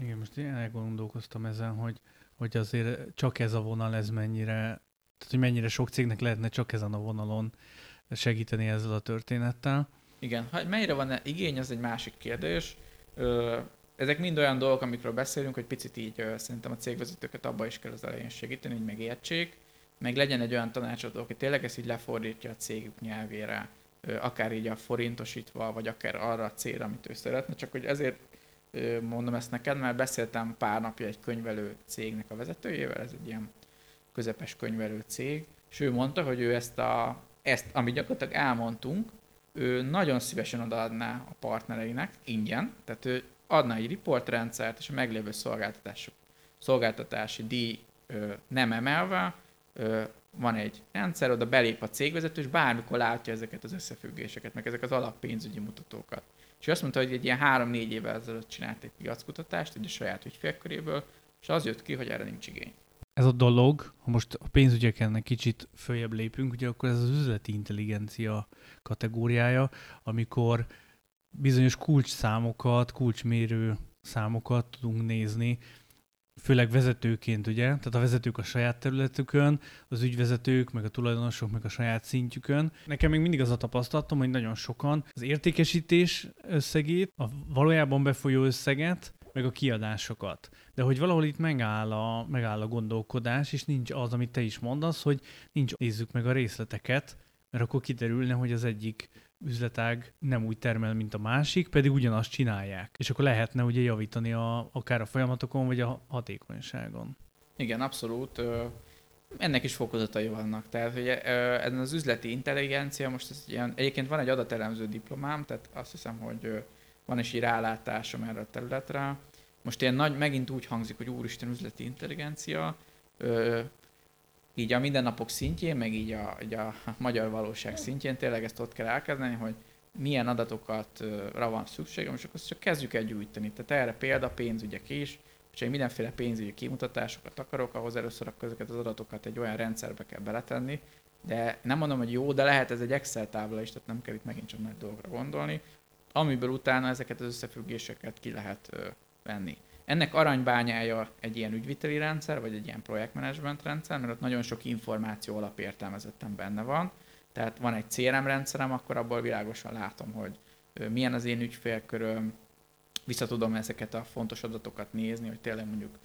Igen, most én elgondolkoztam ezen, hogy, hogy azért csak ez a vonal, ez mennyire, tehát hogy mennyire sok cégnek lehetne csak ezen a vonalon segíteni ezzel a történettel. Igen, ha mennyire van igény, az egy másik kérdés. Ezek mind olyan dolgok, amikről beszélünk, hogy picit így szerintem a cégvezetőket abba is kell az elején segíteni, hogy megértsék, meg legyen egy olyan tanácsadó, aki tényleg ezt így lefordítja a cégük nyelvére, akár így a forintosítva, vagy akár arra a célra, amit ő szeretne, csak hogy ezért mondom ezt neked, mert beszéltem pár napja egy könyvelő cégnek a vezetőjével, ez egy ilyen közepes könyvelő cég, és ő mondta, hogy ő ezt, a, ezt amit gyakorlatilag elmondtunk, ő nagyon szívesen odaadná a partnereinek ingyen, tehát ő adna egy riportrendszert, és a meglévő szolgáltatások, szolgáltatási díj ö, nem emelve, ö, van egy rendszer, oda belép a cégvezető, és bármikor látja ezeket az összefüggéseket, meg ezek az alappénzügyi mutatókat. És azt mondta, hogy egy ilyen három-négy évvel ezelőtt csinált egy piackutatást, egy a saját ügyfélköréből, és az jött ki, hogy erre nincs igény. Ez a dolog, ha most a pénzügyeken kicsit följebb lépünk, ugye akkor ez az üzleti intelligencia kategóriája, amikor bizonyos kulcsszámokat, kulcsmérő számokat tudunk nézni, főleg vezetőként, ugye? Tehát a vezetők a saját területükön, az ügyvezetők, meg a tulajdonosok, meg a saját szintjükön. Nekem még mindig az a tapasztalatom, hogy nagyon sokan az értékesítés összegét, a valójában befolyó összeget, meg a kiadásokat. De hogy valahol itt megáll a, megáll a gondolkodás, és nincs az, amit te is mondasz, hogy nincs, nézzük meg a részleteket, mert akkor kiderülne, hogy az egyik üzletág nem úgy termel, mint a másik, pedig ugyanazt csinálják. És akkor lehetne ugye javítani a, akár a folyamatokon, vagy a hatékonyságon. Igen, abszolút. Ennek is fokozatai vannak. Tehát hogy ezen az üzleti intelligencia, most ez ilyen, egyébként van egy adatelemző diplomám, tehát azt hiszem, hogy van is egy rálátásom erre a területre. Most ilyen nagy, megint úgy hangzik, hogy úristen üzleti intelligencia, így a mindennapok szintjén, meg így a, így a magyar valóság szintjén tényleg ezt ott kell elkezdeni, hogy milyen adatokra van szükségem, és akkor csak kezdjük el gyűjteni. Tehát erre példa pénzügyek is, és egy mindenféle pénzügyi kimutatásokat akarok, ahhoz először akkor ezeket az adatokat egy olyan rendszerbe kell beletenni, de nem mondom, hogy jó, de lehet ez egy Excel tábla is, tehát nem kell itt megint csak nagy dolgokra gondolni, amiből utána ezeket az összefüggéseket ki lehet venni. Ennek aranybányája egy ilyen ügyviteli rendszer, vagy egy ilyen projektmenedzsment rendszer, mert ott nagyon sok információ alapértelmezetten benne van. Tehát van egy CRM rendszerem, akkor abból világosan látom, hogy milyen az én ügyfélköröm, vissza tudom ezeket a fontos adatokat nézni, hogy tényleg mondjuk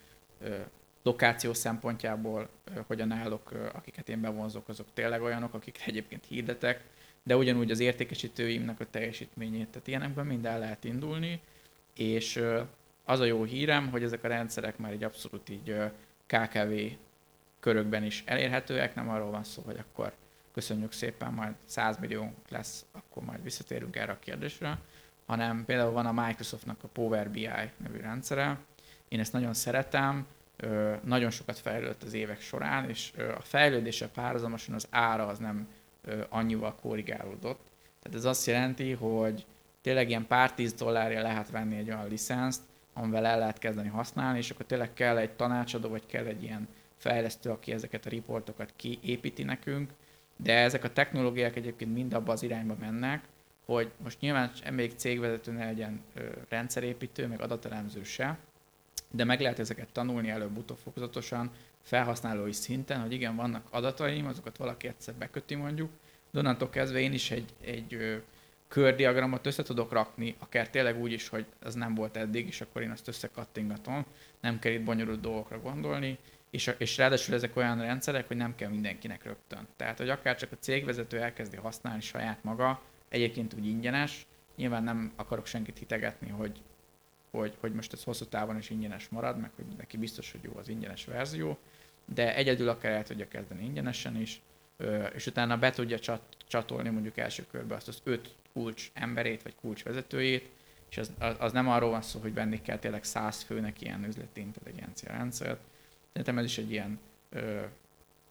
lokáció szempontjából hogyan állok, akiket én bevonzok, azok tényleg olyanok, akik egyébként hirdetek, de ugyanúgy az értékesítőimnek a teljesítményét, tehát ilyenekben minden lehet indulni, és az a jó hírem, hogy ezek a rendszerek már egy abszolút így KKV körökben is elérhetőek, nem arról van szó, hogy akkor köszönjük szépen, majd 100 millió lesz, akkor majd visszatérünk erre a kérdésre, hanem például van a Microsoftnak a Power BI nevű rendszere, én ezt nagyon szeretem, nagyon sokat fejlődött az évek során, és a fejlődése párhuzamosan az ára az nem annyival korrigálódott. Tehát ez azt jelenti, hogy tényleg ilyen pár tíz dollárja lehet venni egy olyan licenszt, amivel el lehet kezdeni használni, és akkor tényleg kell egy tanácsadó, vagy kell egy ilyen fejlesztő, aki ezeket a riportokat kiépíti nekünk, de ezek a technológiák egyébként mind abba az irányba mennek, hogy most nyilván még cégvezető ne legyen rendszerépítő, meg adatelemző se, de meg lehet ezeket tanulni előbb-utóbb fokozatosan, felhasználói szinten, hogy igen, vannak adataim, azokat valaki egyszer beköti mondjuk, de onnantól kezdve én is egy, egy kördiagramot össze tudok rakni, akár tényleg úgy is, hogy ez nem volt eddig, és akkor én azt összekattingatom, nem kell itt bonyolult dolgokra gondolni, és, és ráadásul ezek olyan rendszerek, hogy nem kell mindenkinek rögtön. Tehát, hogy akár csak a cégvezető elkezdi használni saját maga, egyébként úgy ingyenes, nyilván nem akarok senkit hitegetni, hogy, hogy, hogy most ez hosszú távon is ingyenes marad, meg hogy neki biztos, hogy jó az ingyenes verzió, de egyedül akár el tudja kezdeni ingyenesen is, és utána be tudja csatolni mondjuk első körbe azt az öt kulcs emberét, vagy kulcs vezetőjét, és az, az nem arról van szó, hogy venni kell tényleg száz főnek ilyen üzleti intelligencia rendszert. Szerintem ez is egy ilyen ö,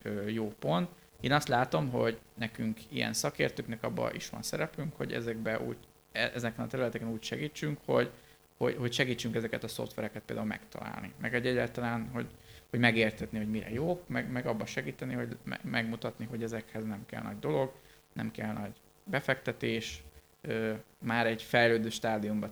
ö, jó pont. Én azt látom, hogy nekünk ilyen szakértőknek abban is van szerepünk, hogy ezekbe úgy, e, ezeken a területeken úgy segítsünk, hogy, hogy, hogy segítsünk ezeket a szoftvereket például megtalálni. Meg egy egyáltalán, hogy, hogy megértetni, hogy mire jó, meg, meg abban segíteni, hogy me, megmutatni, hogy ezekhez nem kell nagy dolog, nem kell nagy befektetés, már egy fejlődő stádiumban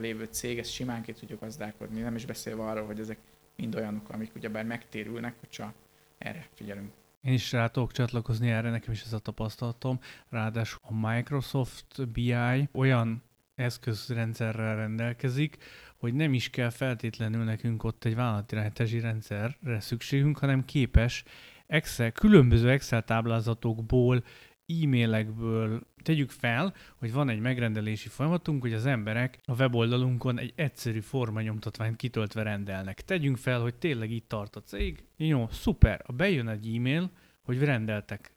lévő cég, ezt simán ki tudjuk gazdálkodni, nem is beszélve arról, hogy ezek mind olyanok, amik ugyebár megtérülnek, hogyha erre figyelünk. Én is rá tudok csatlakozni erre, nekem is ez a tapasztalatom. Ráadásul a Microsoft BI olyan eszközrendszerrel rendelkezik, hogy nem is kell feltétlenül nekünk ott egy vállalatirányítási rendszerre szükségünk, hanem képes Excel, különböző Excel táblázatokból e-mailekből tegyük fel, hogy van egy megrendelési folyamatunk, hogy az emberek a weboldalunkon egy egyszerű formanyomtatványt kitöltve rendelnek. Tegyünk fel, hogy tényleg itt tart a cég. Jó, szuper, a bejön egy e-mail, hogy rendeltek.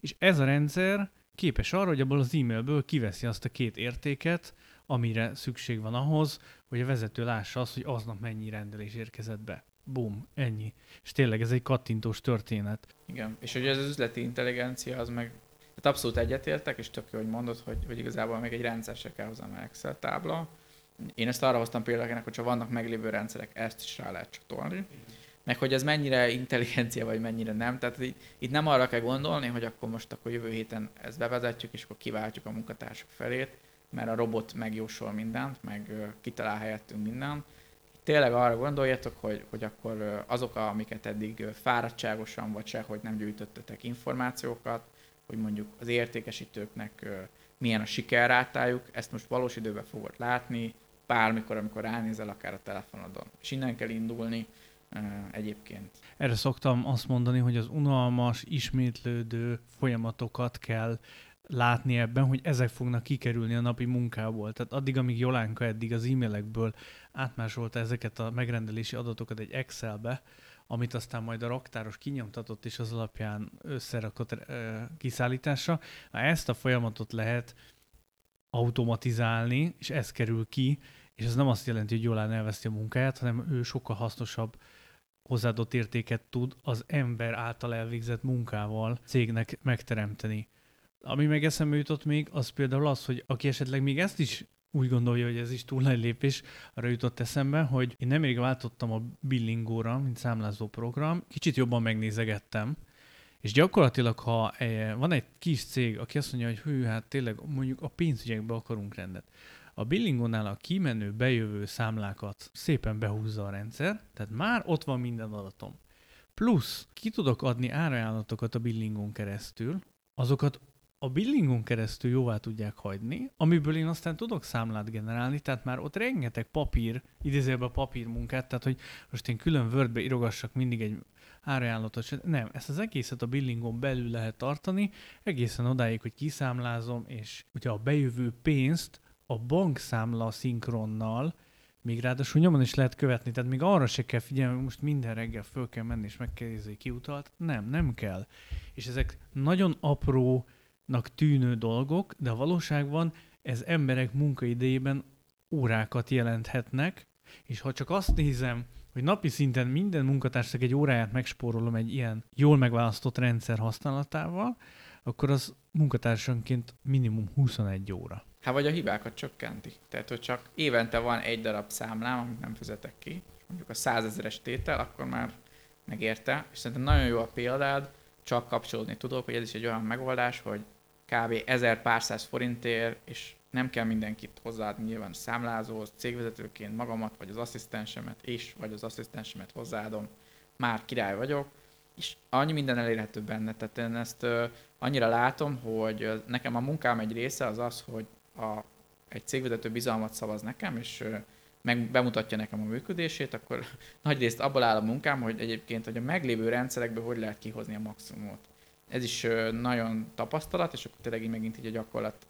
És ez a rendszer képes arra, hogy abból az e-mailből kiveszi azt a két értéket, amire szükség van ahhoz, hogy a vezető lássa azt, hogy aznap mennyi rendelés érkezett be. Bum, ennyi. És tényleg ez egy kattintós történet. Igen, és hogy ez az üzleti intelligencia, az meg tehát abszolút egyetértek, és tök jó, hogy mondod, hogy, hogy igazából még egy rendszer se kell hozzá Excel tábla. Én ezt arra hoztam például, hogyha vannak meglévő rendszerek, ezt is rá lehet csatolni. Meg hogy ez mennyire intelligencia, vagy mennyire nem. Tehát itt, itt nem arra kell gondolni, hogy akkor most akkor jövő héten ezt bevezetjük, és akkor kiváltjuk a munkatársak felét, mert a robot megjósol mindent, meg kitalál helyettünk mindent. Tényleg arra gondoljatok, hogy, hogy akkor azok, amiket eddig fáradtságosan vagy sehogy nem gyűjtöttetek információkat, hogy mondjuk az értékesítőknek milyen a sikerrátájuk, ezt most valós időben fogod látni, bármikor, amikor ránézel, akár a telefonodon. És innen kell indulni egyébként. Erre szoktam azt mondani, hogy az unalmas, ismétlődő folyamatokat kell látni ebben, hogy ezek fognak kikerülni a napi munkából. Tehát addig, amíg Jolánka eddig az e-mailekből átmásolta ezeket a megrendelési adatokat egy Excelbe, amit aztán majd a raktáros kinyomtatott és az alapján összerakott kiszállításra. Ezt a folyamatot lehet automatizálni, és ez kerül ki, és ez nem azt jelenti, hogy Jolán elveszti a munkáját, hanem ő sokkal hasznosabb hozzáadott értéket tud az ember által elvégzett munkával cégnek megteremteni. Ami meg eszembe jutott még, az például az, hogy aki esetleg még ezt is úgy gondolja, hogy ez is túl nagy lépés, arra jutott eszembe, hogy én nemrég váltottam a Billingóra, mint számlázó program, kicsit jobban megnézegettem, és gyakorlatilag, ha van egy kis cég, aki azt mondja, hogy hű, hát tényleg mondjuk a pénzügyekbe akarunk rendet, a Billingónál a kimenő, bejövő számlákat szépen behúzza a rendszer, tehát már ott van minden adatom. Plusz ki tudok adni árajánlatokat a Billingon keresztül, azokat a billingon keresztül jóvá tudják hagyni, amiből én aztán tudok számlát generálni, tehát már ott rengeteg papír, idézőjelben papírmunkát, tehát hogy most én külön Wordbe írogassak mindig egy árajánlatot, nem, ezt az egészet a billingon belül lehet tartani, egészen odáig, hogy kiszámlázom, és ugye a bejövő pénzt a bankszámla szinkronnal még ráadásul nyomon is lehet követni, tehát még arra se kell figyelni, hogy most minden reggel föl kell menni és meg kell nézni, ki utalt. Nem, nem kell. És ezek nagyon aprónak tűnő dolgok, de a valóságban ez emberek munkaidejében órákat jelenthetnek, és ha csak azt nézem, hogy napi szinten minden munkatársnak egy óráját megspórolom egy ilyen jól megválasztott rendszer használatával, akkor az munkatársanként minimum 21 óra. Hát vagy a hibákat csökkenti. Tehát, hogy csak évente van egy darab számlám, amit nem fizetek ki, mondjuk a százezeres tétel, akkor már megérte. És szerintem nagyon jó a példád, csak kapcsolódni tudok, hogy ez is egy olyan megoldás, hogy kb. 1000 pár száz forintért, és nem kell mindenkit hozzáadni nyilván számlázóhoz, cégvezetőként magamat, vagy az asszisztensemet és vagy az asszisztensemet hozzáadom, már király vagyok, és annyi minden elérhető benne. Tehát én ezt annyira látom, hogy nekem a munkám egy része az az, hogy a, egy cégvezető bizalmat szavaz nekem, és meg bemutatja nekem a működését, akkor nagy részt abból áll a munkám, hogy egyébként, hogy a meglévő rendszerekből hogy lehet kihozni a maximumot. Ez is nagyon tapasztalat, és akkor tényleg így megint így a gyakorlat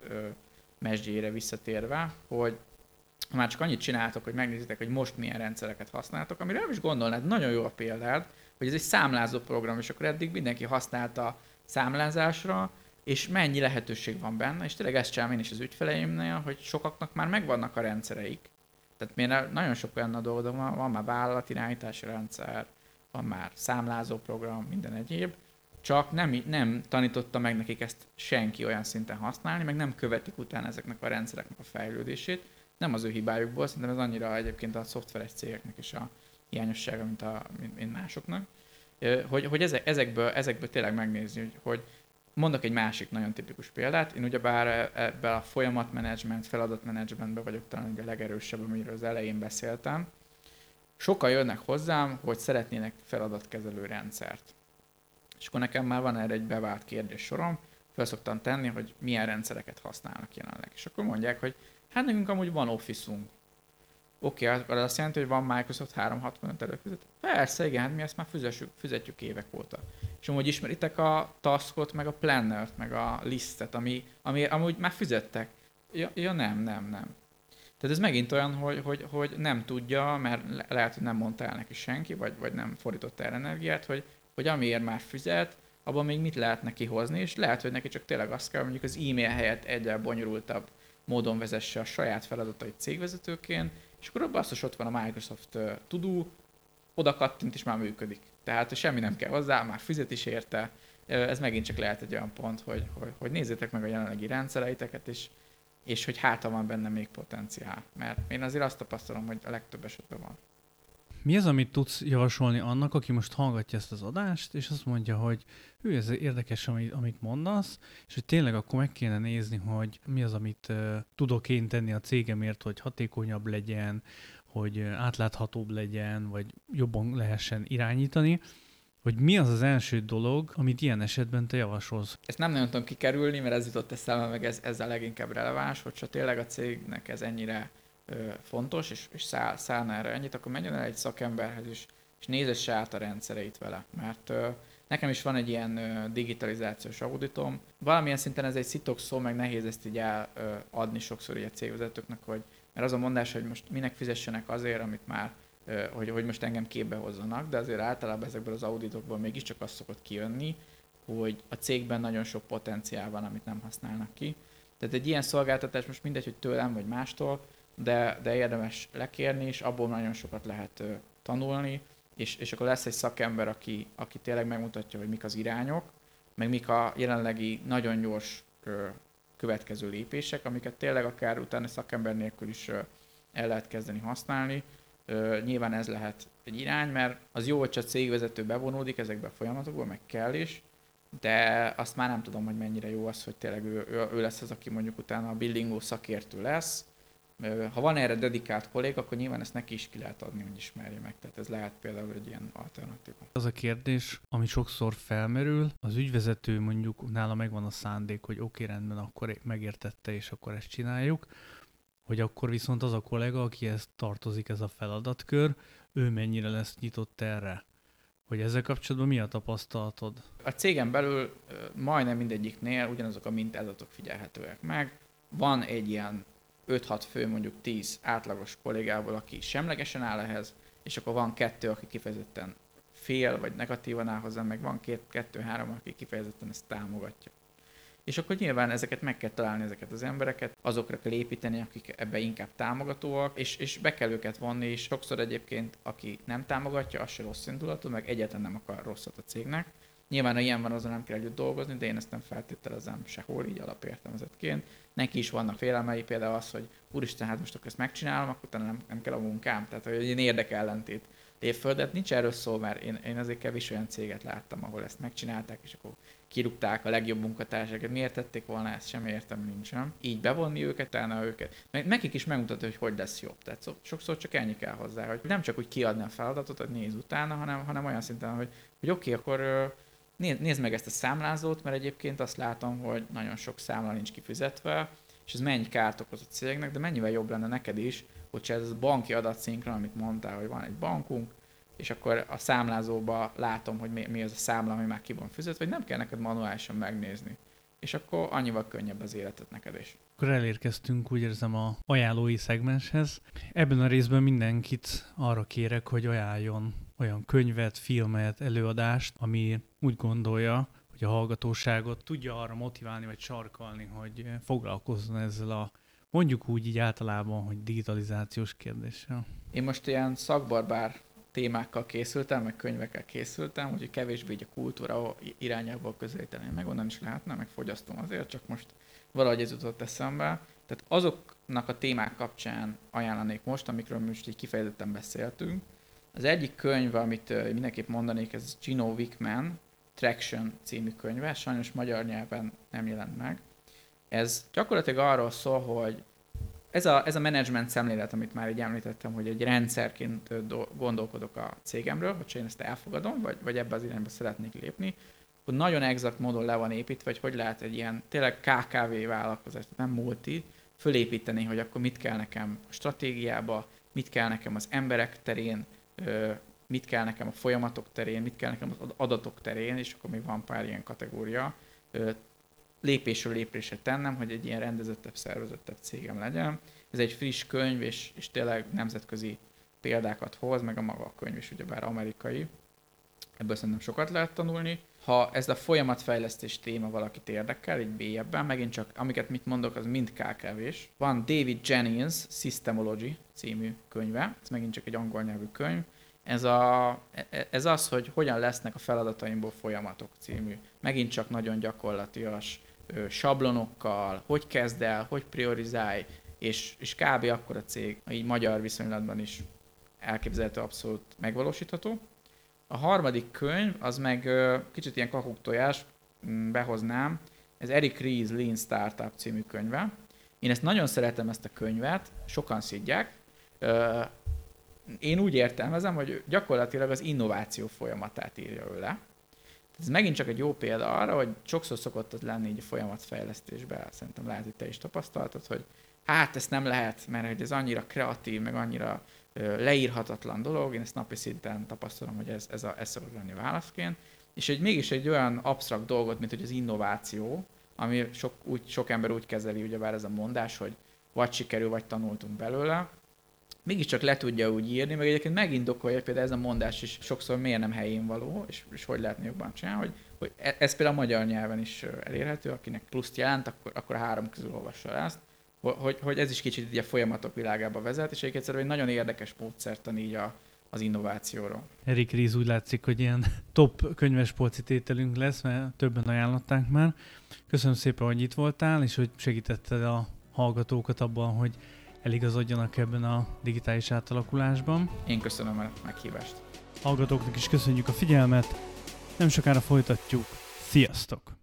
mesdjére visszatérve, hogy már csak annyit csináltok, hogy megnézitek, hogy most milyen rendszereket használtok, amire nem is gondolnád, nagyon jó a példád, hogy ez egy számlázó program, és akkor eddig mindenki használta számlázásra, és mennyi lehetőség van benne, és tényleg ezt csinálom én is az ügyfeleimnél, hogy sokaknak már megvannak a rendszereik. Tehát miért nagyon sok olyan dolgom van, van már vállalatirányítási rendszer, van már számlázó program, minden egyéb, csak nem, nem tanította meg nekik ezt senki olyan szinten használni, meg nem követik utána ezeknek a rendszereknek a fejlődését. Nem az ő hibájukból, szerintem ez annyira egyébként a szoftveres cégeknek is a hiányossága, mint, a, mint, mint másoknak. Hogy, hogy ezekből, ezekből tényleg megnézni, hogy, hogy mondok egy másik nagyon tipikus példát. Én ugyebár ebben a folyamatmenedzsment, feladatmenedzsmentben vagyok talán a legerősebb, amiről az elején beszéltem. Sokan jönnek hozzám, hogy szeretnének feladatkezelő rendszert és akkor nekem már van erre egy bevált kérdés sorom, fel szoktam tenni, hogy milyen rendszereket használnak jelenleg. És akkor mondják, hogy hát nekünk amúgy van Office-unk. Oké, okay, az azt jelenti, hogy van Microsoft 365 előfizet? Persze, igen, hát mi ezt már fizetjük, fizetjük évek óta. És amúgy ismeritek a taskot, meg a plannert, meg a listet, ami, ami amúgy már fizettek. Ja, ja nem, nem, nem. Tehát ez megint olyan, hogy, hogy, hogy nem tudja, mert lehet, hogy nem mondta el neki senki, vagy, vagy nem fordított el energiát, hogy hogy amiért már fizet, abban még mit lehet neki hozni, és lehet, hogy neki csak tényleg azt kell, mondjuk az e-mail helyett egyel bonyolultabb módon vezesse a saját feladatait cégvezetőként, és akkor azt ott van a Microsoft Tudó, oda kattint, és már működik. Tehát semmi nem kell hozzá, már fizet is érte. Ez megint csak lehet egy olyan pont, hogy, hogy, hogy nézzétek meg a jelenlegi rendszereiteket, és, és hogy hát van benne még potenciál. Mert én azért azt tapasztalom, hogy a legtöbb esetben van. Mi az, amit tudsz javasolni annak, aki most hallgatja ezt az adást, és azt mondja, hogy ő, ez érdekes, amit, amit mondasz, és hogy tényleg akkor meg kéne nézni, hogy mi az, amit uh, tudok én tenni a cégemért, hogy hatékonyabb legyen, hogy átláthatóbb legyen, vagy jobban lehessen irányítani, hogy mi az az első dolog, amit ilyen esetben te javasolsz? Ezt nem nagyon tudom kikerülni, mert ez jutott eszembe, meg ez, ez a leginkább releváns, hogyha tényleg a cégnek ez ennyire fontos, és, és száll, szállna erre ennyit, akkor menjen el egy szakemberhez is, és nézesse át a rendszereit vele. Mert ö, nekem is van egy ilyen ö, digitalizációs auditom. Valamilyen szinten ez egy szitok szó, meg nehéz ezt így eladni sokszor egy cégvezetőknek, hogy mert az a mondás, hogy most minek fizessenek azért, amit már hogy, hogy most engem képbe hozzanak, de azért általában ezekből az auditokból mégiscsak az szokott kijönni, hogy a cégben nagyon sok potenciál van, amit nem használnak ki. Tehát egy ilyen szolgáltatás most mindegy, hogy tőlem vagy mástól, de, de érdemes lekérni, és abból nagyon sokat lehet tanulni, és, és akkor lesz egy szakember, aki, aki tényleg megmutatja, hogy mik az irányok, meg mik a jelenlegi nagyon gyors következő lépések, amiket tényleg akár utána szakember nélkül is el lehet kezdeni használni. Uh, nyilván ez lehet egy irány, mert az jó, hogy a cégvezető bevonódik ezekbe a folyamatokba, meg kell is, de azt már nem tudom, hogy mennyire jó az, hogy tényleg ő, ő, ő lesz az, aki mondjuk utána a buildingó szakértő lesz, ha van erre dedikált kolléga, akkor nyilván ezt neki is ki lehet adni, hogy ismerje meg. Tehát ez lehet például egy ilyen alternatíva. Az a kérdés, ami sokszor felmerül, az ügyvezető mondjuk nála megvan a szándék, hogy oké, okay, rendben, akkor megértette, és akkor ezt csináljuk, hogy akkor viszont az a kollega, aki ezt tartozik, ez a feladatkör, ő mennyire lesz nyitott erre? Hogy ezzel kapcsolatban mi a tapasztalatod? A cégen belül majdnem mindegyiknél ugyanazok a mintázatok figyelhetőek meg. Van egy ilyen 5-6 fő, mondjuk 10 átlagos kollégából, aki semlegesen áll ehhez, és akkor van kettő, aki kifejezetten fél, vagy negatívan áll hozzá, meg van két, kettő-három, aki kifejezetten ezt támogatja. És akkor nyilván ezeket meg kell találni, ezeket az embereket, azokra kell építeni, akik ebbe inkább támogatóak, és, és be kell őket vonni, és sokszor egyébként, aki nem támogatja, az se rossz indulatú, meg egyáltalán nem akar rosszat a cégnek. Nyilván, ha ilyen van, azon nem kell együtt dolgozni, de én ezt nem feltételezem sehol így alapértelmezetként. Neki is vannak félelmei, például az, hogy úristen, hát most akkor ezt megcsinálom, akkor utána nem, nem kell a munkám. Tehát, hogy egy érdekellentét lép föl, de nincs erről szó, mert én, én azért kevés olyan céget láttam, ahol ezt megcsinálták, és akkor kirúgták a legjobb munkatársakat. Miért tették volna ezt? Sem értem nincsen. Így bevonni őket, utána őket. Meg nekik is megmutatja, hogy hogy lesz jobb. Tehát sokszor csak ennyi kell hozzá, hogy nem csak úgy kiadni a feladatot, hogy néz utána, hanem, hanem olyan szinten, hogy, hogy oké, okay, akkor nézd meg ezt a számlázót, mert egyébként azt látom, hogy nagyon sok számla nincs kifizetve, és ez mennyi kárt okoz a cégnek, de mennyivel jobb lenne neked is, hogyha ez a banki adatszinkron, amit mondtál, hogy van egy bankunk, és akkor a számlázóba látom, hogy mi, mi az a számla, ami már ki van fizetve, vagy nem kell neked manuálisan megnézni. És akkor annyival könnyebb az életet neked is. Akkor elérkeztünk, úgy érzem, a ajánlói szegmenshez. Ebben a részben mindenkit arra kérek, hogy ajánljon olyan könyvet, filmet, előadást, ami úgy gondolja, hogy a hallgatóságot tudja arra motiválni vagy sarkalni, hogy foglalkozzon ezzel a mondjuk úgy így általában, hogy digitalizációs kérdéssel. Én most ilyen szakbarbár témákkal készültem, meg könyvekkel készültem, úgyhogy kevésbé így a kultúra irányából közelíteni. Meg onnan is lehetne, meg fogyasztom azért, csak most valahogy ez jutott eszembe. Tehát azoknak a témák kapcsán ajánlanék most, amikről most így kifejezetten beszéltünk. Az egyik könyv, amit mindenképp mondanék, ez Gino Wickman, Traction című könyve, sajnos magyar nyelven nem jelent meg. Ez gyakorlatilag arról szól, hogy ez a, ez a management szemlélet, amit már így említettem, hogy egy rendszerként gondolkodok a cégemről, hogy én ezt elfogadom, vagy, vagy ebbe az irányba szeretnék lépni, hogy nagyon exakt módon le van építve, hogy hogy lehet egy ilyen tényleg KKV vállalkozás, nem multi, fölépíteni, hogy akkor mit kell nekem a stratégiába, mit kell nekem az emberek terén, mit kell nekem a folyamatok terén, mit kell nekem az adatok terén, és akkor még van pár ilyen kategória, lépésről lépésre tennem, hogy egy ilyen rendezettebb, szervezettebb cégem legyen. Ez egy friss könyv, és, és tényleg nemzetközi példákat hoz, meg a maga a könyv is ugyebár amerikai. Ebből szerintem sokat lehet tanulni. Ha ez a folyamatfejlesztés téma valakit érdekel, egy mélyebben, megint csak amiket mit mondok, az mind kkv Van David Jennings Systemology című könyve, ez megint csak egy angol nyelvű könyv, ez, a, ez az, hogy hogyan lesznek a feladataimból folyamatok című. Megint csak nagyon gyakorlatias sablonokkal, hogy kezd el, hogy priorizálj, és, és kb. akkor a cég így magyar viszonylatban is elképzelhető abszolút megvalósítható. A harmadik könyv, az meg kicsit ilyen kakuktojás, mm, behoznám, ez Eric Ries Lean Startup című könyve. Én ezt nagyon szeretem ezt a könyvet, sokan szidják. Én úgy értelmezem, hogy gyakorlatilag az innováció folyamatát írja ő le. Ez megint csak egy jó példa arra, hogy sokszor szokott az lenni így a folyamatfejlesztésben, szerintem lehet, hogy te is tapasztaltad, hogy hát ezt nem lehet, mert hogy ez annyira kreatív, meg annyira leírhatatlan dolog, én ezt napi szinten tapasztalom, hogy ez, ez, a, ez szokott lenni válaszként, és egy, mégis egy olyan absztrakt dolgot, mint hogy az innováció, ami sok, úgy, sok ember úgy kezeli, ugyebár ez a mondás, hogy vagy sikerül, vagy tanultunk belőle, mégiscsak le tudja úgy írni, meg egyébként megindokolja például ez a mondás is sokszor miért nem helyén való, és, és hogy lehetne jobban csinálni, hogy, hogy e, ez például a magyar nyelven is elérhető, akinek pluszt jelent, akkor, akkor a három közül olvassa ezt, hogy, hogy ez is kicsit így a folyamatok világába vezet, és egyébként egy nagyon érdekes módszertan így a, az innovációról. Erik Ríz úgy látszik, hogy ilyen top könyves tételünk lesz, mert többen ajánlották már. Köszönöm szépen, hogy itt voltál, és hogy segítetted a hallgatókat abban, hogy eligazodjanak ebben a digitális átalakulásban. Én köszönöm a meghívást. Hallgatóknak is köszönjük a figyelmet, nem sokára folytatjuk. Sziasztok!